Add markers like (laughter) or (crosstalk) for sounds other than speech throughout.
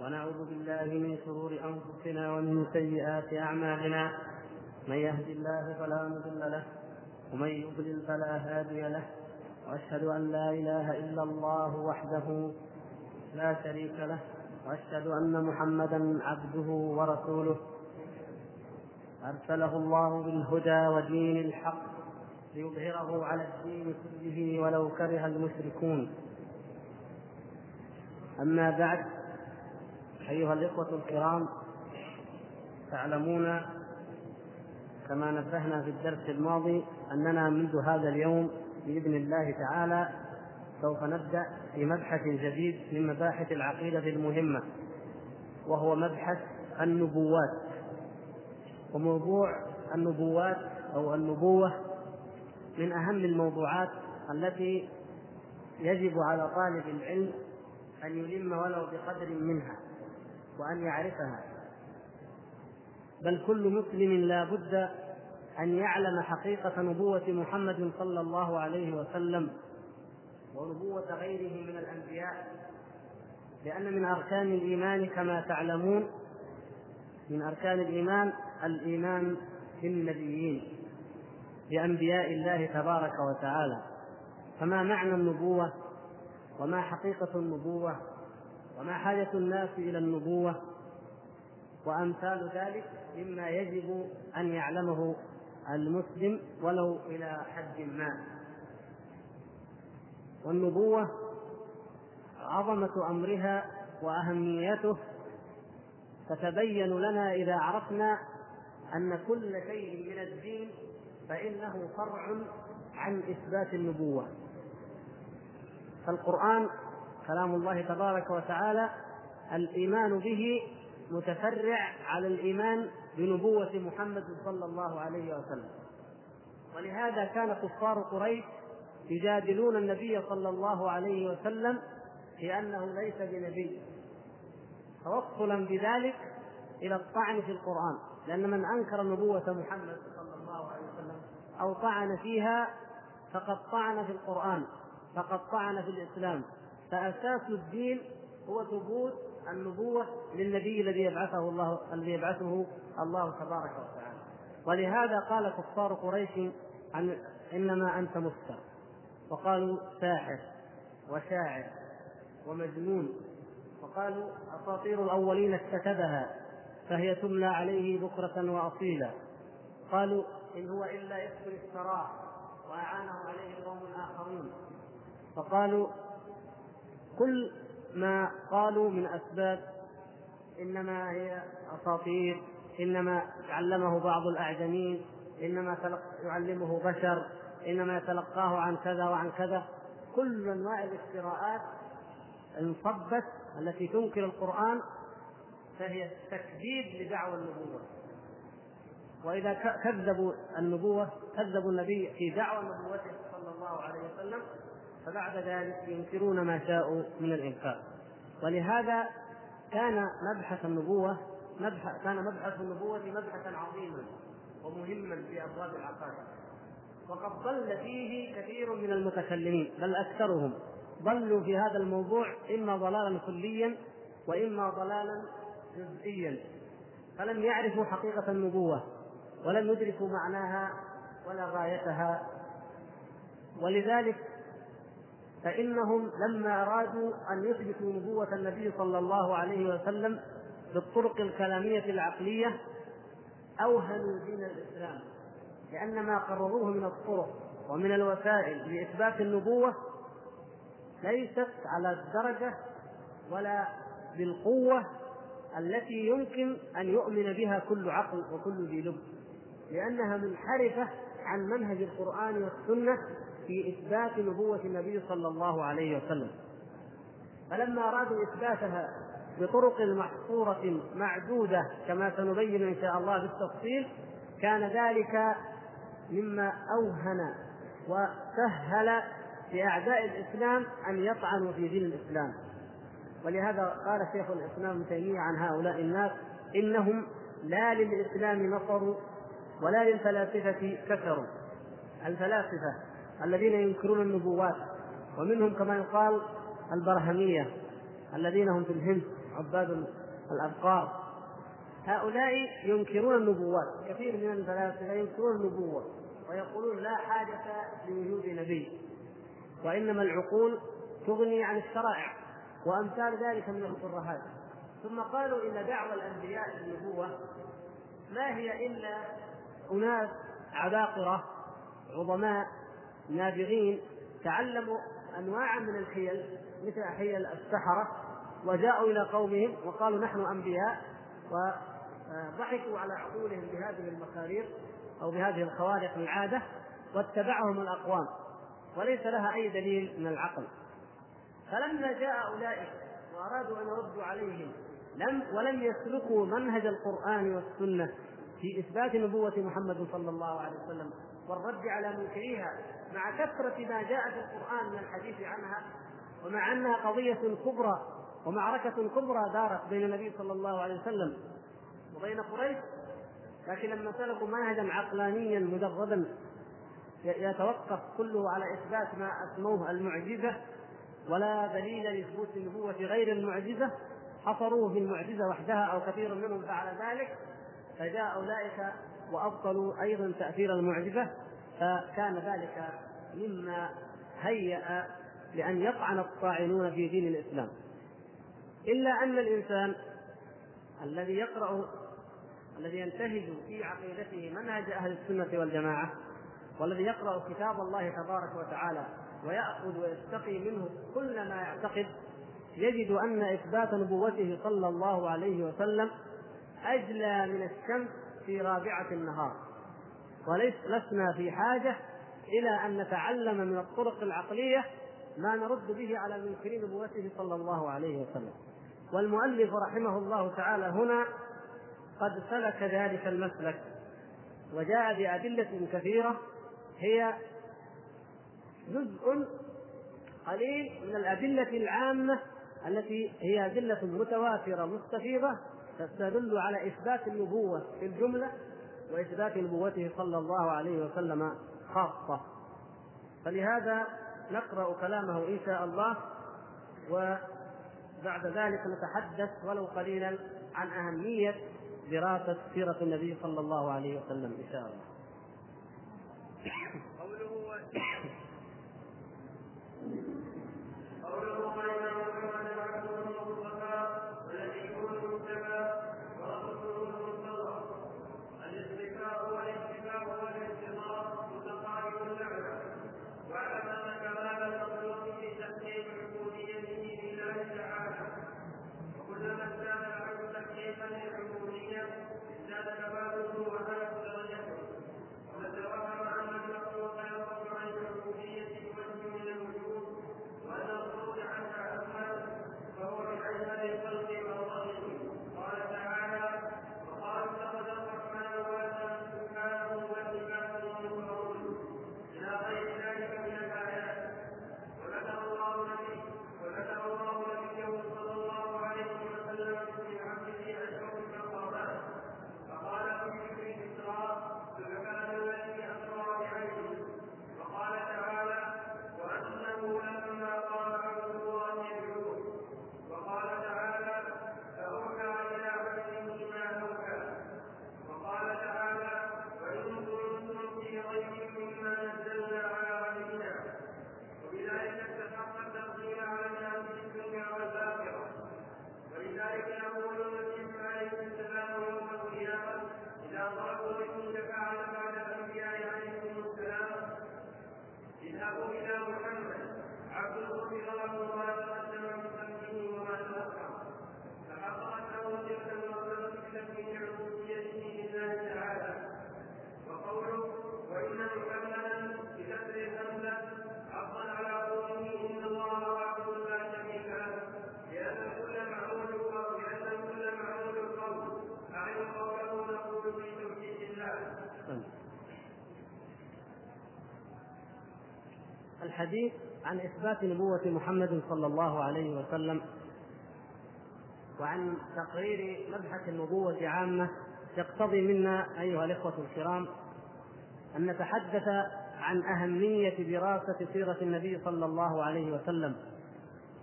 ونعوذ بالله من شرور أنفسنا ومن سيئات أعمالنا. من يهد الله فلا مضل له ومن يضلل فلا هادي له. وأشهد أن لا إله إلا الله وحده لا شريك له وأشهد أن محمدا عبده ورسوله. أرسله الله بالهدى ودين الحق ليظهره على الدين كله ولو كره المشركون. أما بعد أيها الإخوة الكرام تعلمون كما نبهنا في الدرس الماضي أننا منذ هذا اليوم بإذن الله تعالى سوف نبدأ في مبحث جديد من مباحث العقيدة المهمة وهو مبحث النبوات. وموضوع النبوات أو النبوة من أهم الموضوعات التي يجب على طالب العلم أن يلم ولو بقدر منها وأن يعرفها. بل كل مسلم لا بد أن يعلم حقيقة نبوة محمد صلى الله عليه وسلم ونبوة غيره من الأنبياء لأن من أركان الإيمان كما تعلمون من أركان الإيمان الإيمان بالنبيين بأنبياء الله تبارك وتعالى. فما معنى النبوة؟ وما حقيقة النبوة وما حاجة الناس إلى النبوة وأمثال ذلك مما يجب أن يعلمه المسلم ولو إلى حد ما. والنبوة عظمة أمرها وأهميته. تتبين لنا إذا عرفنا أن كل شيء من الدين فإنه فرع عن إثبات النبوة. فالقرآن كلام الله تبارك وتعالى الإيمان به متفرع على الإيمان بنبوة محمد صلى الله عليه وسلم. ولهذا كان كفار قريش يجادلون النبي صلى الله عليه وسلم في أنه ليس بنبي. توصلا بذلك إلى الطعن في القرآن لأن من أنكر نبوة محمد صلى الله عليه وسلم أو طعن فيها فقد طعن في القرآن. فقد طعن في الإسلام. فأساس الدين هو ثبوت النبوة للنبي الذي يبعثه الله الذي يبعثه الله تبارك وتعالى. ولهذا قال كفار قريش عن إنما أنت مفتر. وقالوا ساحر وشاعر ومجنون. وقالوا أساطير الأولين اكتتبها فهي تملى عليه بكرة وأصيلا. قالوا إن هو إلا إفك افتراه وأعانه عليه قوم آخرون فقالوا كل ما قالوا من أسباب إنما هي أساطير إنما علمه بعض الأعجمين إنما يعلمه بشر إنما يتلقاه عن كذا وعن كذا. كل أنواع الافتراءات انصبت التي تنكر القرآن فهي تكذيب لدعوى النبوة. وإذا كذبوا النبوة كذبوا النبي في دعوى نبوته صلى الله عليه وسلم فبعد ذلك ينكرون ما شاءوا من الإنكار. ولهذا كان مبحث النبوة مبحث كان مبحث النبوة مبحثا عظيما ومهما في أبواب العقائد. وقد ضل فيه كثير من المتكلمين بل أكثرهم ضلوا في هذا الموضوع إما ضلالا كليا وإما ضلالا جزئيا. فلم يعرفوا حقيقة النبوة ولم يدركوا معناها ولا غايتها. ولذلك فإنهم لما أرادوا أن يثبتوا نبوة النبي صلى الله عليه وسلم بالطرق الكلامية العقلية أوهنوا دين الإسلام. لأن ما قرروه من الطرق ومن الوسائل لإثبات النبوة ليست على الدرجة ولا بالقوة التي يمكن أن يؤمن بها كل عقل وكل ذي لب لأنها منحرفة عن منهج القرآن والسنة في إثبات نبوة النبي صلى الله عليه وسلم. فلما أرادوا إثباتها بطرق محصورة معدودة كما سنبين إن شاء الله بالتفصيل كان ذلك مما أوهن وسهل لأعداء الإسلام أن يطعنوا في دين الإسلام. ولهذا قال شيخ الإسلام ابن تيمية عن هؤلاء الناس إنهم لا للإسلام نصروا ولا للفلاسفة كفروا الفلاسفة الذين ينكرون النبوات. ومنهم كما يقال البرهمية الذين هم في الهند عباد الأبقار. هؤلاء ينكرون النبوات كثير من الفلاسفة ينكرون النبوة ويقولون لا حاجة لوجود نبي. وإنما العقول تغني عن الشرائع وأمثال ذلك من الترهات ثم قالوا إن دعوى الأنبياء بالنبوة ما هي إلا أناس عباقرة عظماء نابغين تعلموا أنواعا من الحيل مثل حيل السحرة وجاءوا إلى قومهم وقالوا نحن أنبياء وضحكوا على عقولهم بهذه المخاريق أو بهذه الخوارق العادة واتبعهم الأقوام وليس لها أي دليل من العقل. فلما جاء أولئك وأرادوا أن يردوا عليهم لم ولم يسلكوا منهج القرآن والسنة في إثبات نبوة محمد صلى الله عليه وسلم والرد على منكريها مع كثرة ما جاء في القرآن من الحديث عنها ومع أنها قضية كبرى ومعركة كبرى دارت بين النبي صلى الله عليه وسلم وبين قريش لكن لما سلكوا منهجا عقلانيا مجردا يتوقف كله على إثبات ما أسموه المعجزة ولا دليل لثبوت النبوة غير المعجزة. حصروه في المعجزة وحدها أو كثير منهم فعل ذلك فجاء أولئك وأبطلوا أيضا تأثير المعجزة. فكان ذلك مما هيأ لأن يطعن الطاعنون في دين الإسلام. إلا أن الإنسان الذي يقرأ الذي ينتهج في عقيدته منهج أهل السنة والجماعة والذي يقرأ كتاب الله تبارك وتعالى ويأخذ ويستقي منه كل ما يعتقد يجد أن إثبات نبوته صلى الله عليه وسلم أجلى من الشمس في رابعة النهار. وليس لسنا في حاجة إلى أن نتعلم من الطرق العقلية ما نرد به على منكرين نبوته صلى الله عليه وسلم. والمؤلف رحمه الله تعالى هنا قد سلك ذلك المسلك وجاء بأدلة كثيرة هي جزء قليل من الأدلة العامة التي هي أدلة متوافرة مستفيضة تدل على إثبات النبوة في الجملة وإثبات نبوته صلى الله عليه وسلم خاصة فلهذا نقرأ كلامه إن شاء الله وبعد ذلك نتحدث ولو قليلا عن أهمية دراسة سيرة النبي صلى الله عليه وسلم إن شاء الله. الحديث عن إثبات نبوة محمد صلى الله عليه وسلم وعن تقرير مبحث النبوة عامة يقتضي منا أيها الإخوة الكرام أن نتحدث عن أهمية دراسة سيرة النبي صلى الله عليه وسلم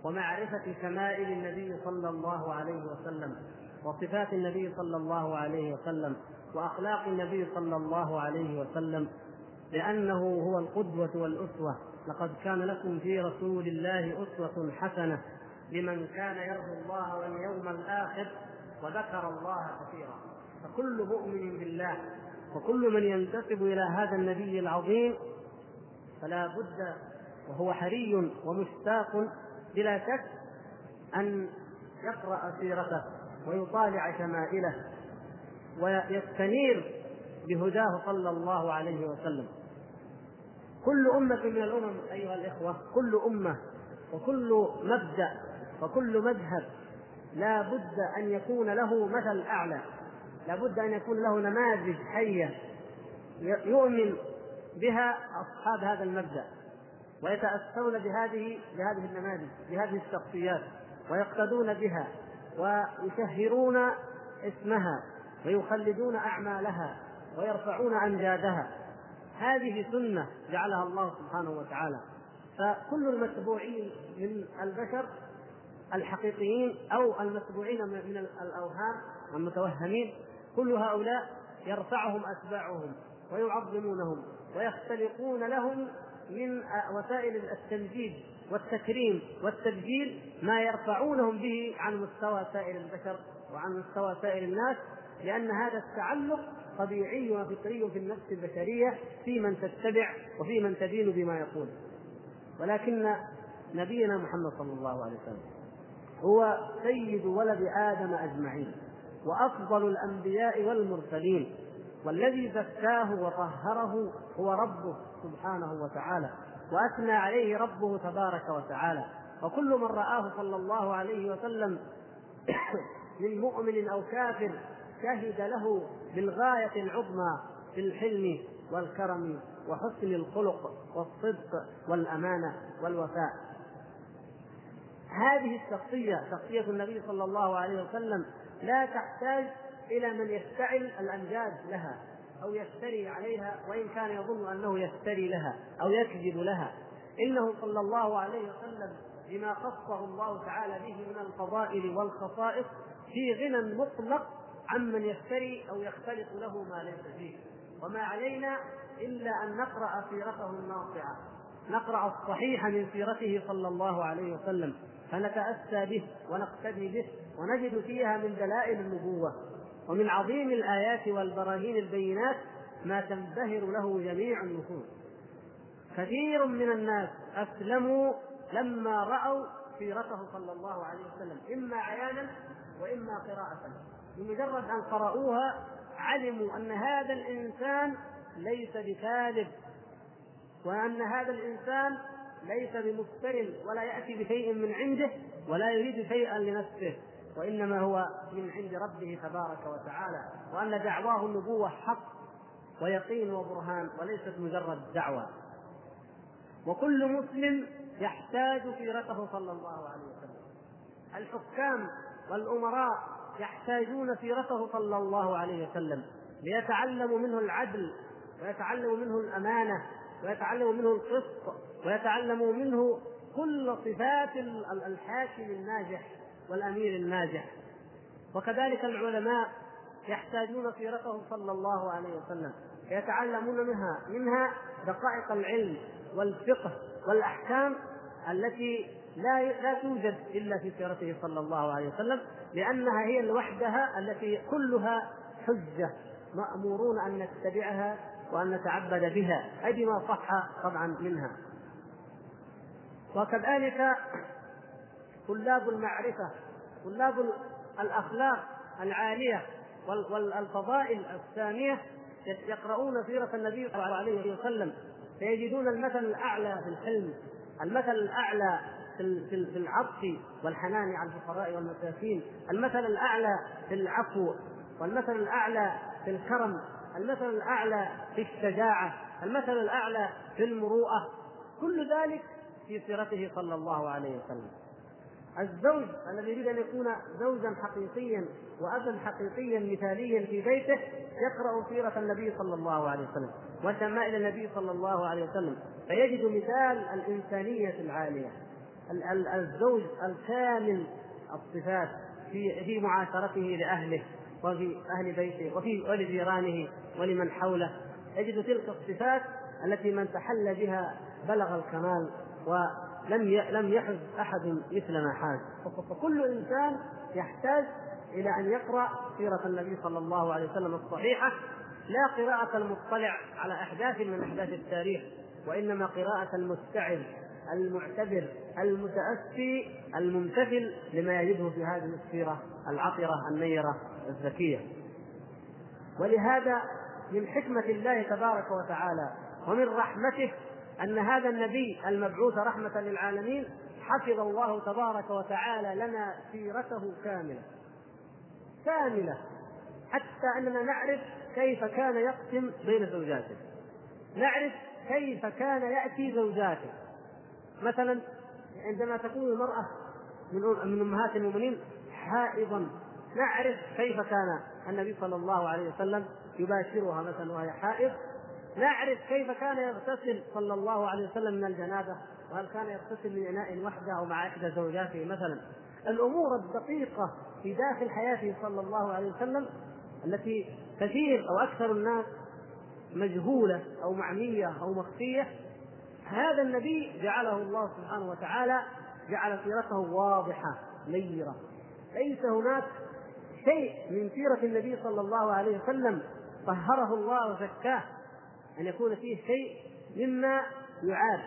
ومعرفة شمائل النبي صلى الله عليه وسلم وصفات النبي صلى الله عليه وسلم وأخلاق النبي صلى الله عليه وسلم لأنه هو القدوة والأسوة لقد كان لكم في رسول الله أسوة حسنة لمن كان يرجو الله واليوم الآخر وذكر الله كثيرا. فكل مؤمن بالله وكل من ينتسب إلى هذا النبي العظيم فلا بد وهو حري ومشتاق بلا شك أن يقرأ سيرته ويطالع شمائله ويستنير بهداه صلى الله عليه وسلم. كل أمة من الأمم أيها الإخوة كل أمة وكل مبدأ وكل مذهب لا بد أن يكون له مثل أعلى لا بد أن يكون له نماذج حية يؤمن بها أصحاب هذا المبدأ ويتأسون بهذه بهذه النماذج بهذه الشخصيات ويقتدون بها ويشهرون اسمها ويخلدون أعمالها ويرفعون أمجادها. هذه سنة جعلها الله سبحانه وتعالى. فكل المتبوعين من البشر الحقيقيين أو المتبوعين من الأوهام والمتوهمين كل هؤلاء يرفعهم أتباعهم ويعظمونهم ويختلقون لهم من وسائل التمجيد والتكريم والتبجيل ما يرفعونهم به عن مستوى سائر البشر وعن مستوى سائر الناس لأن هذا التعلق طبيعي وفطري في النفس البشرية في من تتبع وفي من تدين بما يقول. ولكن نبينا محمد صلى الله عليه وسلم هو سيد ولد آدم أجمعين وأفضل الأنبياء والمرسلين والذي زكاه وطهره هو ربه سبحانه وتعالى وأثنى عليه ربه تبارك وتعالى. وكل من رآه صلى الله عليه وسلم (coughs) من مؤمن أو كافر شهد له بالغاية العظمى في الحلم والكرم وحسن الخلق والصدق والأمانة والوفاء. هذه الشخصية شخصية النبي صلى الله عليه وسلم لا تحتاج إلى من يفتعل الأمجاد لها أو يفتري عليها وإن كان يظن أنه يفتري لها أو يكذب لها. إنه صلى الله عليه وسلم بما خصه الله تعالى به من الفضائل والخصائص في غنى مطلق عمن يفتري أو يختلق له ما ليس فيه. وما علينا إلا أن نقرأ سيرته الناصعة نقرأ الصحيح من سيرته صلى الله عليه وسلم. فنتأسى به ونقتدي به ونجد فيها من دلائل النبوة ومن عظيم الآيات والبراهين البينات ما تنبهر له جميع النفوس. كثير من الناس أسلموا لما رأوا سيرته صلى الله عليه وسلم إما عيانا وإما قراءة. بمجرد أن قرأوها علموا أن هذا الإنسان ليس بكاذب وأن هذا الإنسان ليس بمفتر ولا يأتي بشيء من عنده ولا يريد شيئا لنفسه وإنما هو من عند ربه تبارك وتعالى وأن دعواه النبوة حق ويقين وبرهان وليست مجرد دعوة. وكل مسلم يحتاج سيرته صلى الله عليه وسلم. الحكام والأمراء يحتاجون سيرته صلى الله عليه وسلم ليتعلموا منه العدل ويتعلموا منه الأمانة ويتعلموا منه القسط ويتعلموا منه كل صفات الحاكم الناجح والأمير الناجح. وكذلك العلماء يحتاجون سيرته صلى الله عليه وسلم يتعلمون منها منها دقائق العلم والفقه والأحكام التي لا لا توجد إلا في سيرته صلى الله عليه وسلم لأنها هي لوحدها التي كلها حجة مأمورون أن نتبعها وأن نتعبد بها أي بما صح طبعا منها. وكذلك طلاب المعرفة طلاب الأخلاق العالية والفضائل السامية يقرؤون سيرة النبي صلى الله عليه وسلم فيجدون المثل الأعلى في الحلم المثل الأعلى في العطف والحنان على الفقراء والمساكين. المثل الأعلى في العفو والمثل الأعلى في الكرم. المثل الأعلى في الشجاعة. المثل الأعلى في المروءة. كل ذلك في سيرته صلى الله عليه وسلم. الزوج الذي يريد أن يكون زوجا حقيقيا وابا حقيقيا مثاليا في بيته يقرأ سيرة النبي صلى الله عليه وسلم وشمائل النبي صلى الله عليه وسلم. فيجد مثال الإنسانية العالية. الزوج الكامل الصفات في في معاشرته لأهله وفي أهل بيته وفي ولجيرانه ولمن حوله. يجد تلك الصفات التي من تحلى بها بلغ الكمال ولم لم يحز أحد مثل ما حاز. فكل إنسان يحتاج إلى أن يقرأ سيرة النبي صلى الله عليه وسلم الصحيحة. لا قراءة المطلع على أحداث من أحداث التاريخ وإنما قراءة المستعذ. المعتبر المتأسي الممتثل لما يجده في هذه السيرة العطرة النيرة الزكية ولهذا من حكمة الله تبارك وتعالى ومن رحمته أن هذا النبي المبعوث رحمة للعالمين حفظ الله تبارك وتعالى لنا سيرته كاملة. كاملة. حتى أننا نعرف كيف كان يقسم بين زوجاته. نعرف كيف كان يأتي زوجاته. مثلا عندما تكون المرأة من من أمهات المؤمنين حائضا نعرف كيف كان النبي صلى الله عليه وسلم يباشرها مثلا وهي حائض. نعرف كيف كان يغتسل صلى الله عليه وسلم من الجنابة. وهل كان يغتسل من إناء وحده أو مع إحدى زوجاته مثلا. الأمور الدقيقة في داخل حياته صلى الله عليه وسلم التي كثير أو أكثر الناس مجهولة أو معمية أو مخفية هذا النبي جعله الله سبحانه وتعالى جعل سيرته واضحة نيرة. ليس هناك شيء من سيرة النبي صلى الله عليه وسلم طهره الله وزكاه أن يكون فيه شيء مما يعاب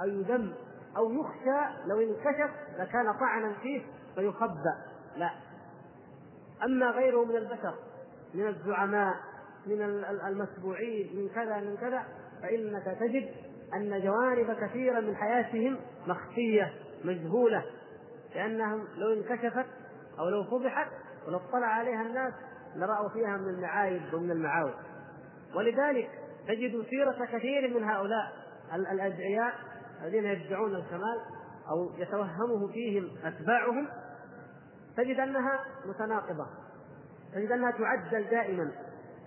أو يذم أو يخشى لو انكشف لكان طعنا فيه فيخبأ. لا. أما غيره من البشر من الزعماء من المتبوعين من كذا من كذا فإنك تجد أن جوانب كثيرة من حياتهم مخفية مجهولة لأنهم لو انكشفت أو لو فضحت ولو اطلع عليها الناس لرأوا فيها من المعايب ومن المعاوج ولذلك تجد سيرة كثير من هؤلاء الأدعياء الذين يدعون الكمال أو يتوهمه فيهم أتباعهم تجد أنها متناقضة تجد أنها تعدل دائما.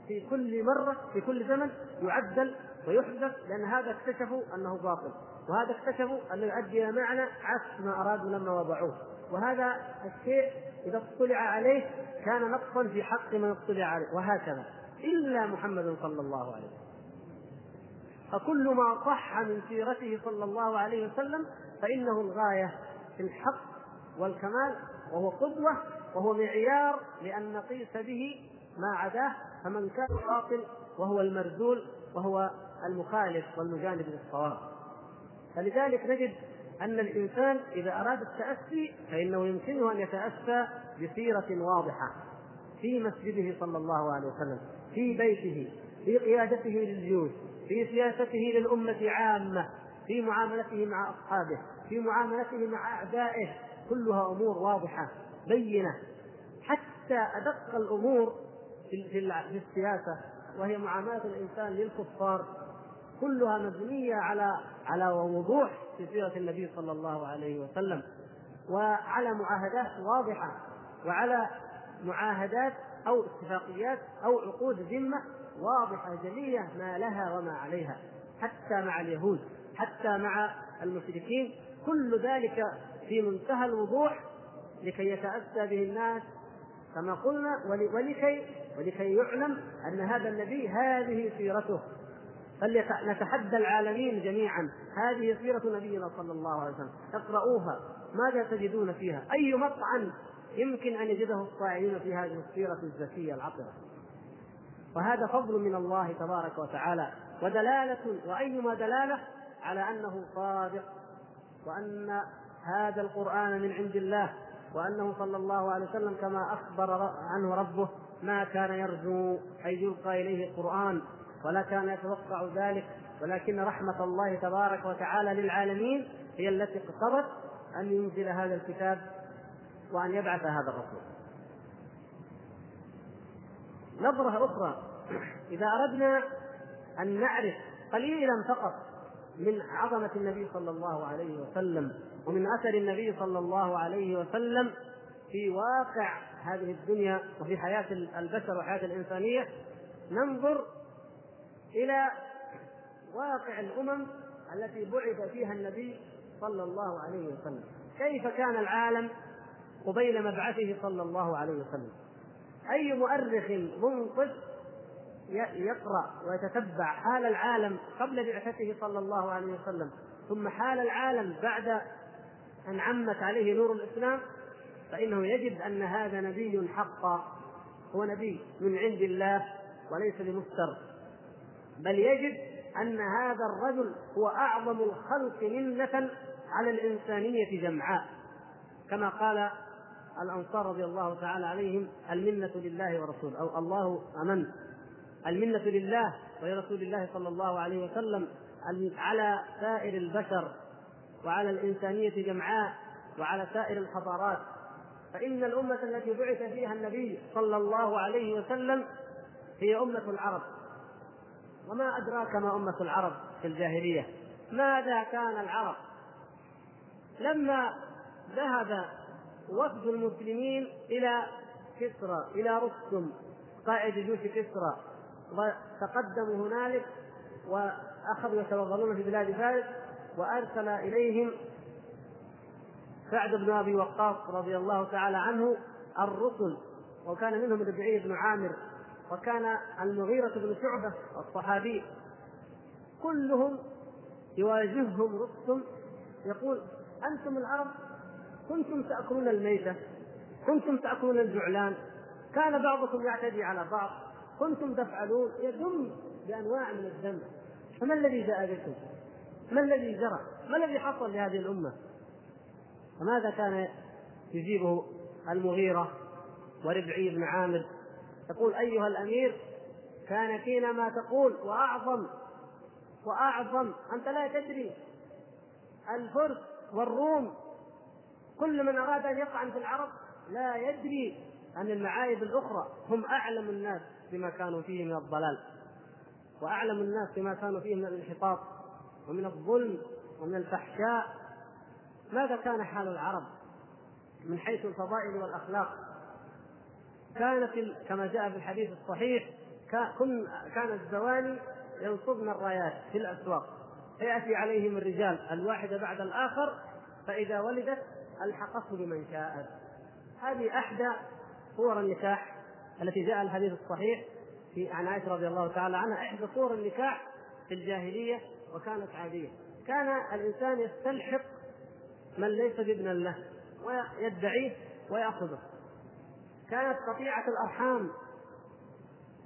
في كل مرة في كل زمن يعدل ويحدث لأن هذا اكتشفوا أنه باطل وهذا اكتشفوا أنه يؤدي إلى معنى عكس ما أرادوا لما وضعوه. وهذا الشيء إذا اطلع عليه كان نقصا في حق من اطلع عليه وهكذا. إلا محمد صلى الله عليه وسلم. فكل ما صح من سيرته صلى الله عليه وسلم فإنه الغاية في الحق والكمال وهو قدوة وهو معيار لأن نقيس به ما عداه فمن كان باطل وهو المرذول وهو المخالف والمجانب للصواب. فلذلك نجد أن الإنسان إذا أراد التأسي فإنه يمكنه أن يتأسى بسيرة واضحة في مسجده صلى الله عليه وسلم في بيته في قيادته للجيوش في سياسته للأمة عامة في معاملته مع أصحابه في معاملته مع أعدائه. كلها أمور واضحة بينة. حتى أدق الأمور في السياسة وهي معاملة الإنسان للكفار كلها مبنية على على وضوح في سيرة النبي صلى الله عليه وسلم وعلى معاهدات واضحة وعلى معاهدات أو اتفاقيات أو عقود ذمة واضحة جلية ما لها وما عليها حتى مع اليهود حتى مع المشركين كل ذلك في منتهى الوضوح لكي يتأسى به الناس كما قلنا ولكي ولكي يعلم أن هذا النبي هذه سيرته. فلنتحدى العالمين جميعا. هذه سيرة نبينا صلى الله عليه وسلم. اقرأوها ماذا تجدون فيها؟ أي مطعن يمكن أن يجده الصائعين في هذه السيرة الزكية العطرة؟ وهذا فضل من الله تبارك وتعالى. ودلالة وأيما دلالة؟ على أنه صادق وأن هذا القرآن من عند الله وأنه صلى الله عليه وسلم كما أخبر عنه ربه ما كان يرجو أن يلقى إليه القرآن. ولا كان يتوقع ذلك ولكن رحمة الله تبارك وتعالى للعالمين هي التي اقتضت أن ينزل هذا الكتاب وأن يبعث هذا الرسول. نظرة أخرى إذا أردنا أن نعرف قليلا فقط من عظمة النبي صلى الله عليه وسلم ومن أثر النبي صلى الله عليه وسلم في واقع هذه الدنيا وفي حياة البشر وحياة الإنسانية ننظر إلى واقع الأمم التي بعث فيها النبي صلى الله عليه وسلم. كيف كان العالم قبيل مبعثه صلى الله عليه وسلم؟ أي مؤرخ منصف يقرأ ويتتبع حال العالم قبل بعثته صلى الله عليه وسلم ثم حال العالم بعد أن عمت عليه نور الإسلام فإنه يجد أن هذا نبي حقا هو نبي من عند الله وليس لمفتر بل يجد أن هذا الرجل هو أعظم الخلق منة على الإنسانية جمعاء. كما قال الأنصار رضي الله تعالى عليهم المنة لله ورسوله أو الله أمن. المنة لله ولرسول الله صلى الله عليه وسلم على سائر البشر وعلى الإنسانية جمعاء وعلى سائر الحضارات. فإن الأمة التي بعث فيها النبي صلى الله عليه وسلم هي أمة العرب. وما أدراك ما أمة العرب في الجاهلية. ماذا كان العرب؟ لما ذهب وفد المسلمين إلى كسرى إلى رستم قائد جيوش كسرى. وتقدموا هنالك وأخذوا يتوغلون في بلاد فارس وأرسل إليهم سعد بن أبي وقاص رضي الله تعالى عنه الرسل. وكان منهم ربعي بن عامر وكان المغيرة بن شعبة الصحابي كلهم يواجههم رستم يقول أنتم العرب كنتم تأكلون الميتة كنتم تأكلون الجعلان كان بعضكم يعتدي على بعض كنتم تفعلون يدم بأنواع من الدم فما الذي جاء بكم؟ ما الذي جرى؟ ما الذي حصل لهذه الأمة؟ فماذا كان يجيبه المغيرة وربعي بن عامر يقول أيها الأمير كان فينا ما تقول وأعظم وأعظم أنت لا تدري. الفرس والروم كل من أراد أن يطعن في العرب لا يدري عن المعايب الأخرى. هم أعلم الناس بما كانوا فيه من الضلال وأعلم الناس بما كانوا فيه من الانحطاط ومن الظلم ومن الفحشاء. ماذا كان حال العرب من حيث الفضائل والأخلاق؟ كانت كما جاء في الحديث الصحيح كان الزواني ينصبن الرايات في الأسواق فيأتي عليهم الرجال الواحد بعد الآخر فإذا ولدت ألحقته بمن شاءت هذه أحدى صور النكاح التي جاء الحديث الصحيح في عن عائشة رضي الله تعالى عنها إحدى صور النكاح في الجاهلية وكانت عادية. كان الإنسان يستلحق من ليس بابنا له ويدعيه ويأخذه. كانت قطيعة الأرحام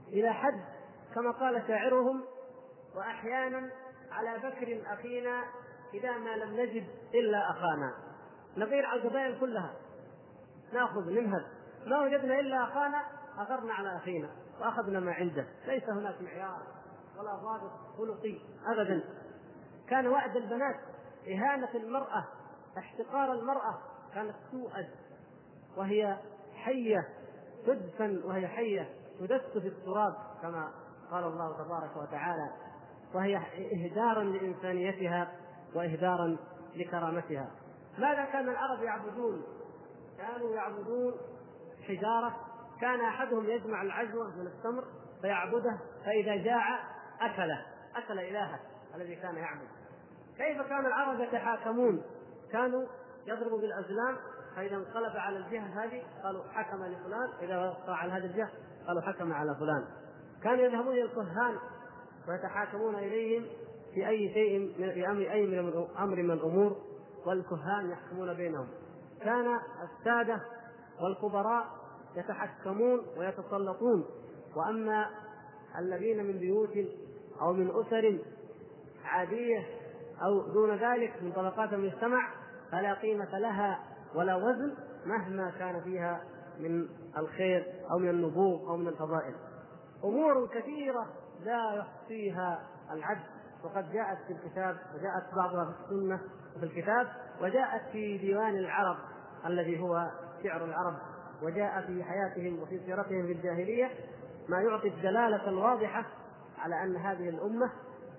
إلى حد كما قال شاعرهم وأحيانا على بكر أخينا إذا ما لم نجد إلا أخانا. نغير على القبائل كلها نأخذ ننهب ما وجدنا إلا أخانا أغرنا على أخينا وأخذنا ما عنده. ليس هناك معيار ولا ضابط خلقي ابدا. كان وعد البنات إهانة المرأة احتقار المرأة كانت تؤد وهي حية تدفن وهي حية تدس في التراب كما قال الله تبارك وتعالى وهي اهدارا لإنسانيتها واهدارا لكرامتها ماذا كان العرب يعبدون؟ كانوا يعبدون حجارة كان أحدهم يجمع العجوة من التمر فيعبده فإذا جاع أكله أكل إلهه الذي كان يعبد كيف كان العرب يتحاكمون؟ كانوا يضربوا بالأزلام فإذا انقلب على الجهة هذه قالوا حكم لفلان إذا وقع على هذه الجهة قالوا حكم على فلان. كانوا يذهبون إلى الكهان ويتحاكمون إليهم في أي شيء في أمر أي من أمر من الأمور والكهان يحكمون بينهم. كان السادة والكبراء يتحكمون ويتسلطون. وأما الذين من بيوت أو من أسر عادية أو دون ذلك من طبقات المجتمع فلا قيمة لها. ولا وزن مهما كان فيها من الخير أو من النبوغ أو من الفضائل. أمور كثيرة لا يحصيها العد وقد جاءت في الكتاب وجاءت بعضها في السنة وفي الكتاب وجاءت في ديوان العرب الذي هو شعر العرب وجاء في حياتهم وفي سيرتهم في الجاهلية ما يعطي الدلالة الواضحة على أن هذه الأمة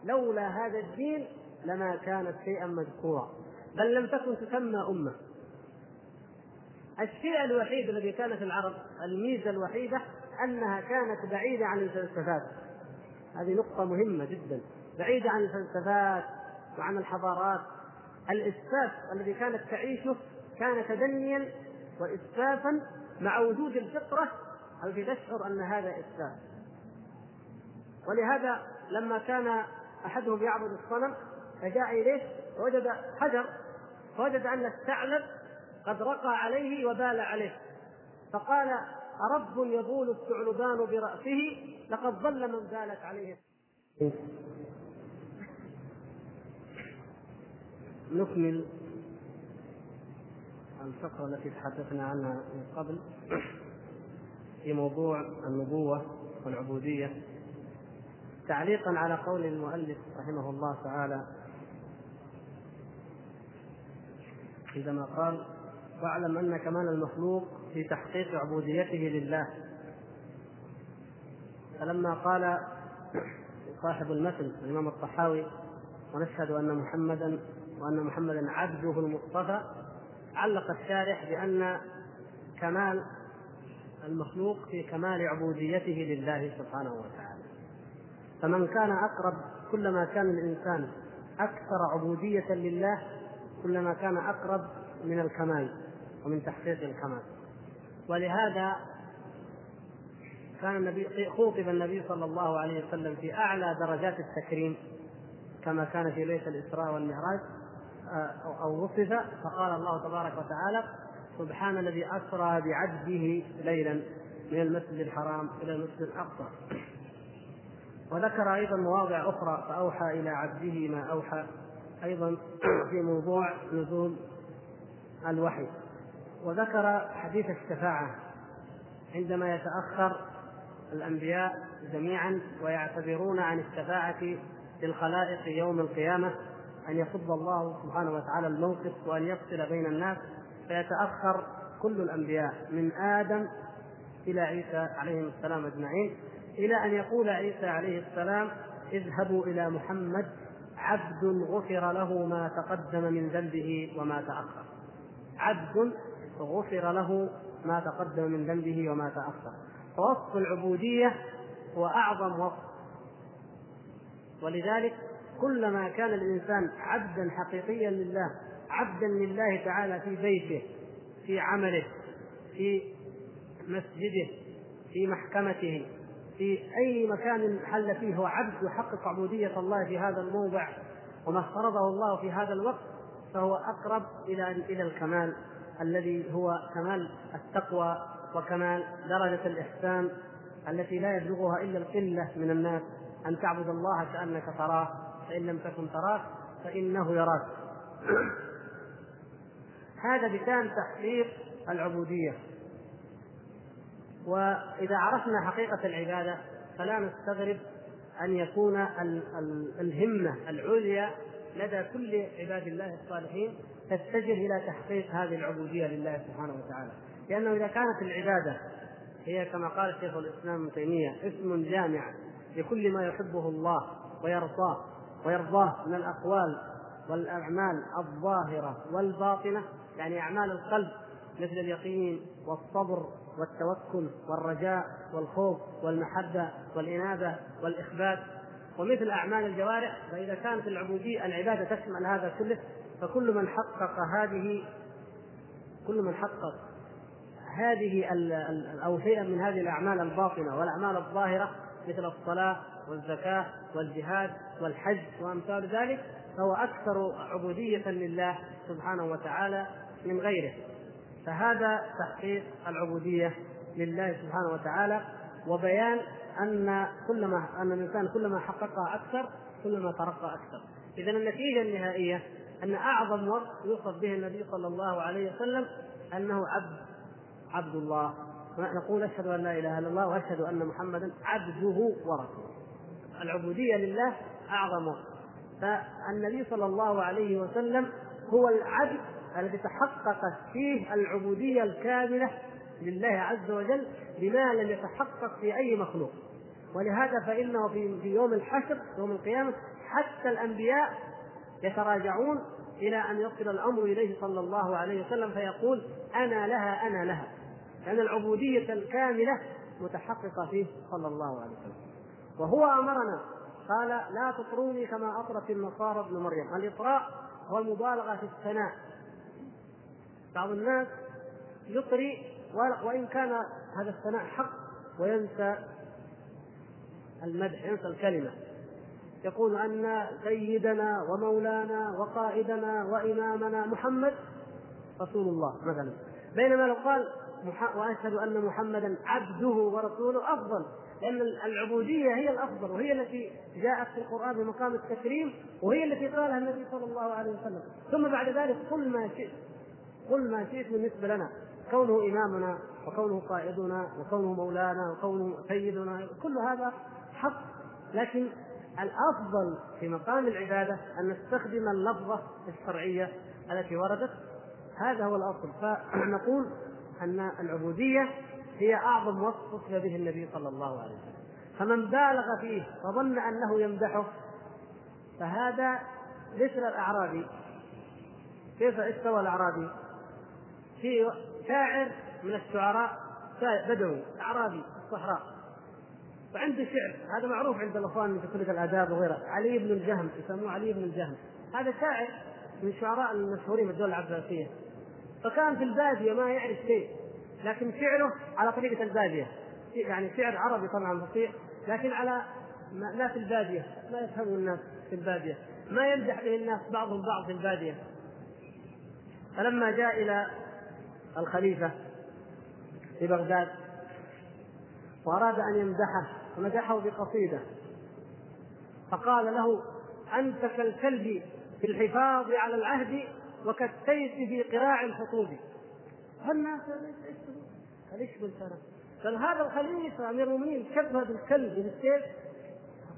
لولا هذا الدين لما كانت شيئا مذكورا. بل لم تكن تسمى أمة. الشيء الوحيد الذي كان في العرب الميزة الوحيدة أنها كانت بعيدة عن الفلسفات. هذه نقطة مهمة جدا. بعيدة عن الفلسفات وعن الحضارات. الإسفاف الذي كانت تعيشه كان تدنيا وإسفافا مع وجود الفطرة. التي تشعر أن هذا إسفاف؟ ولهذا لما كان أحدهم يعبد الصنم فجاء إليه وجد حجر فوجد أن الثعلب قد رقى عليه وبال عليه. فقال أرب يبول الثعلبان برأسه؟ لقد ظل من بالت عليه. نكمل الفقرة التي تحدثنا عنها من قبل في موضوع النبوة والعبودية. تعليقا على قول المؤلف رحمه الله تعالى عندما قال واعلم أن كمال المخلوق في تحقيق عبوديته لله. فلما قال صاحب المثل الإمام الطحاوي ونشهد أن محمدا وأن محمدا عبده المصطفى علق الشارح بأن كمال المخلوق في كمال عبوديته لله سبحانه وتعالى. فمن كان أقرب كلما كان الإنسان أكثر عبودية لله كلما كان أقرب من الكمال. ومن تحقيق الكمال. ولهذا كان النبي خوطب النبي صلى الله عليه وسلم في أعلى درجات التكريم كما كان في ليلة الإسراء والمعراج آه، أو وصف فقال الله تبارك وتعالى سبحان الذي أسرى بعبده ليلا من المسجد الحرام إلى المسجد الأقصى. وذكر أيضا مواضع أخرى فأوحى إلى عبده ما أوحى أيضا في موضوع نزول الوحي. وذكر حديث الشفاعة عندما يتأخر الأنبياء جميعا ويعتذرون عن الشفاعة للخلائق يوم القيامة أن يصب الله سبحانه وتعالى الموقف وأن يفصل بين الناس فيتأخر كل الأنبياء من آدم إلى عيسى عليهم السلام أجمعين إلى أن يقول عيسى عليه السلام اذهبوا إلى محمد عبد غفر له ما تقدم من ذنبه وما تأخر. عبد غفر له ما تقدم من ذنبه وما تأخر. فوصف العبودية هو أعظم وصف. ولذلك كلما كان الإنسان عبدا حقيقيا لله عبدا لله تعالى في بيته في عمله في مسجده في محكمته في أي مكان حل فيه هو عبد يحقق عبودية الله في هذا الموضع وما افترضه الله في هذا الوقت فهو أقرب إلى إلى الكمال. الذي هو كمال التقوى وكمال درجة الإحسان التي لا يبلغها إلا القلة من الناس. أن تعبد الله كأنك تراه فإن لم تكن تراه فإنه يراك. (clears throat) هذا بشان تحقيق العبودية. وإذا عرفنا حقيقة العبادة فلا نستغرب أن يكون الهمة العليا لدى كل عباد الله الصالحين تتجه إلى تحقيق هذه العبودية لله سبحانه وتعالى. لأنه إذا كانت العبادة هي كما قال شيخ الإسلام ابن تيمية اسم جامع لكل ما يحبه الله ويرضاه ويرضاه من الأقوال والأعمال الظاهرة والباطنة يعني أعمال القلب مثل اليقين والصبر والتوكل والرجاء والخوف والمحبة والإنابة والإخبات. ومثل أعمال الجوارح فإذا كانت العبودية العبادة تشمل هذا كله فكل من حقق هذه كل من حقق هذه أو شيئا من هذه الأعمال الباطنة والأعمال الظاهرة مثل الصلاة والزكاة والجهاد والحج وأمثال ذلك فهو أكثر عبودية لله سبحانه وتعالى من غيره. فهذا تحقيق العبودية لله سبحانه وتعالى وبيان أن كلما أن الإنسان كلما حققها أكثر كلما ترقى أكثر. اذا النتيجة النهائية أن أعظم وصف يوصف به النبي صلى الله عليه وسلم أنه عبد عبد الله. نقول أشهد أن لا إله إلا الله وأشهد أن محمدا عبده ورسوله. العبودية لله أعظم وصف. فالنبي صلى الله عليه وسلم هو العبد الذي تحققت فيه العبودية الكاملة لله عز وجل بما لم يتحقق في أي مخلوق. ولهذا فإنه في يوم الحشر يوم القيامة حتى الأنبياء يتراجعون إلى أن يصل الأمر إليه صلى الله عليه وسلم فيقول أنا لها أنا لها. لأن العبودية الكاملة متحققة فيه صلى الله عليه وسلم. وهو أمرنا. قال لا تطروني كما أطرت النصارى ابن مريم. الإطراء والمبالغة في الثناء. بعض الناس يطري وإن كان هذا الثناء حق وينسى المدح ينسى الكلمة. يقول أن سيدنا ومولانا وقائدنا وإمامنا محمد رسول الله مثلا. بينما لو قال وأشهد أن محمدا عبده ورسوله أفضل لأن العبودية هي الأفضل وهي التي جاءت في القرآن بمقام التكريم وهي التي قالها النبي صلى الله عليه وسلم. ثم بعد ذلك قل ما شئت قل ما شئت بالنسبة لنا. كونه إمامنا وكونه قائدنا وكونه مولانا وكونه سيدنا كل هذا حق. لكن الأفضل في مقام العبادة أن نستخدم اللفظة الشرعية التي وردت. هذا هو الأصل. فنقول أن العبودية هي أعظم وصف وصف به النبي صلى الله عليه وسلم. فمن بالغ فيه وظن أنه يمدحه فهذا ليس الأعرابي. كيف استوى الأعرابي؟ في شاعر من الشعراء بدوي أعرابي في الصحراء. وعنده شعر. هذا معروف عند الأخوان في كليه الاداب وغيرها علي بن الجهم يسموه علي بن الجهم. هذا شاعر من الشعراء المشهورين في الدولة العباسية. فكان في البادية ما يعرف شيء لكن شعره على طريقة البادية. يعني شعر عربي طبعا بسيط لكن على لا في البادية. ما يفهمه الناس في البادية. ما يمدح به الناس بعضهم بعض في البادية. فلما جاء إلى الخليفة في بغداد وأراد أن يمدحه فمدحه بقصيدة. فقال له أنت كالكلب في الحفاظ على العهد وكالسيف في قراع الخطوب فالناس قال إيش قلت أنا؟ قال هذا الخليفة أمير المؤمنين شبه بالكلب بالسيف.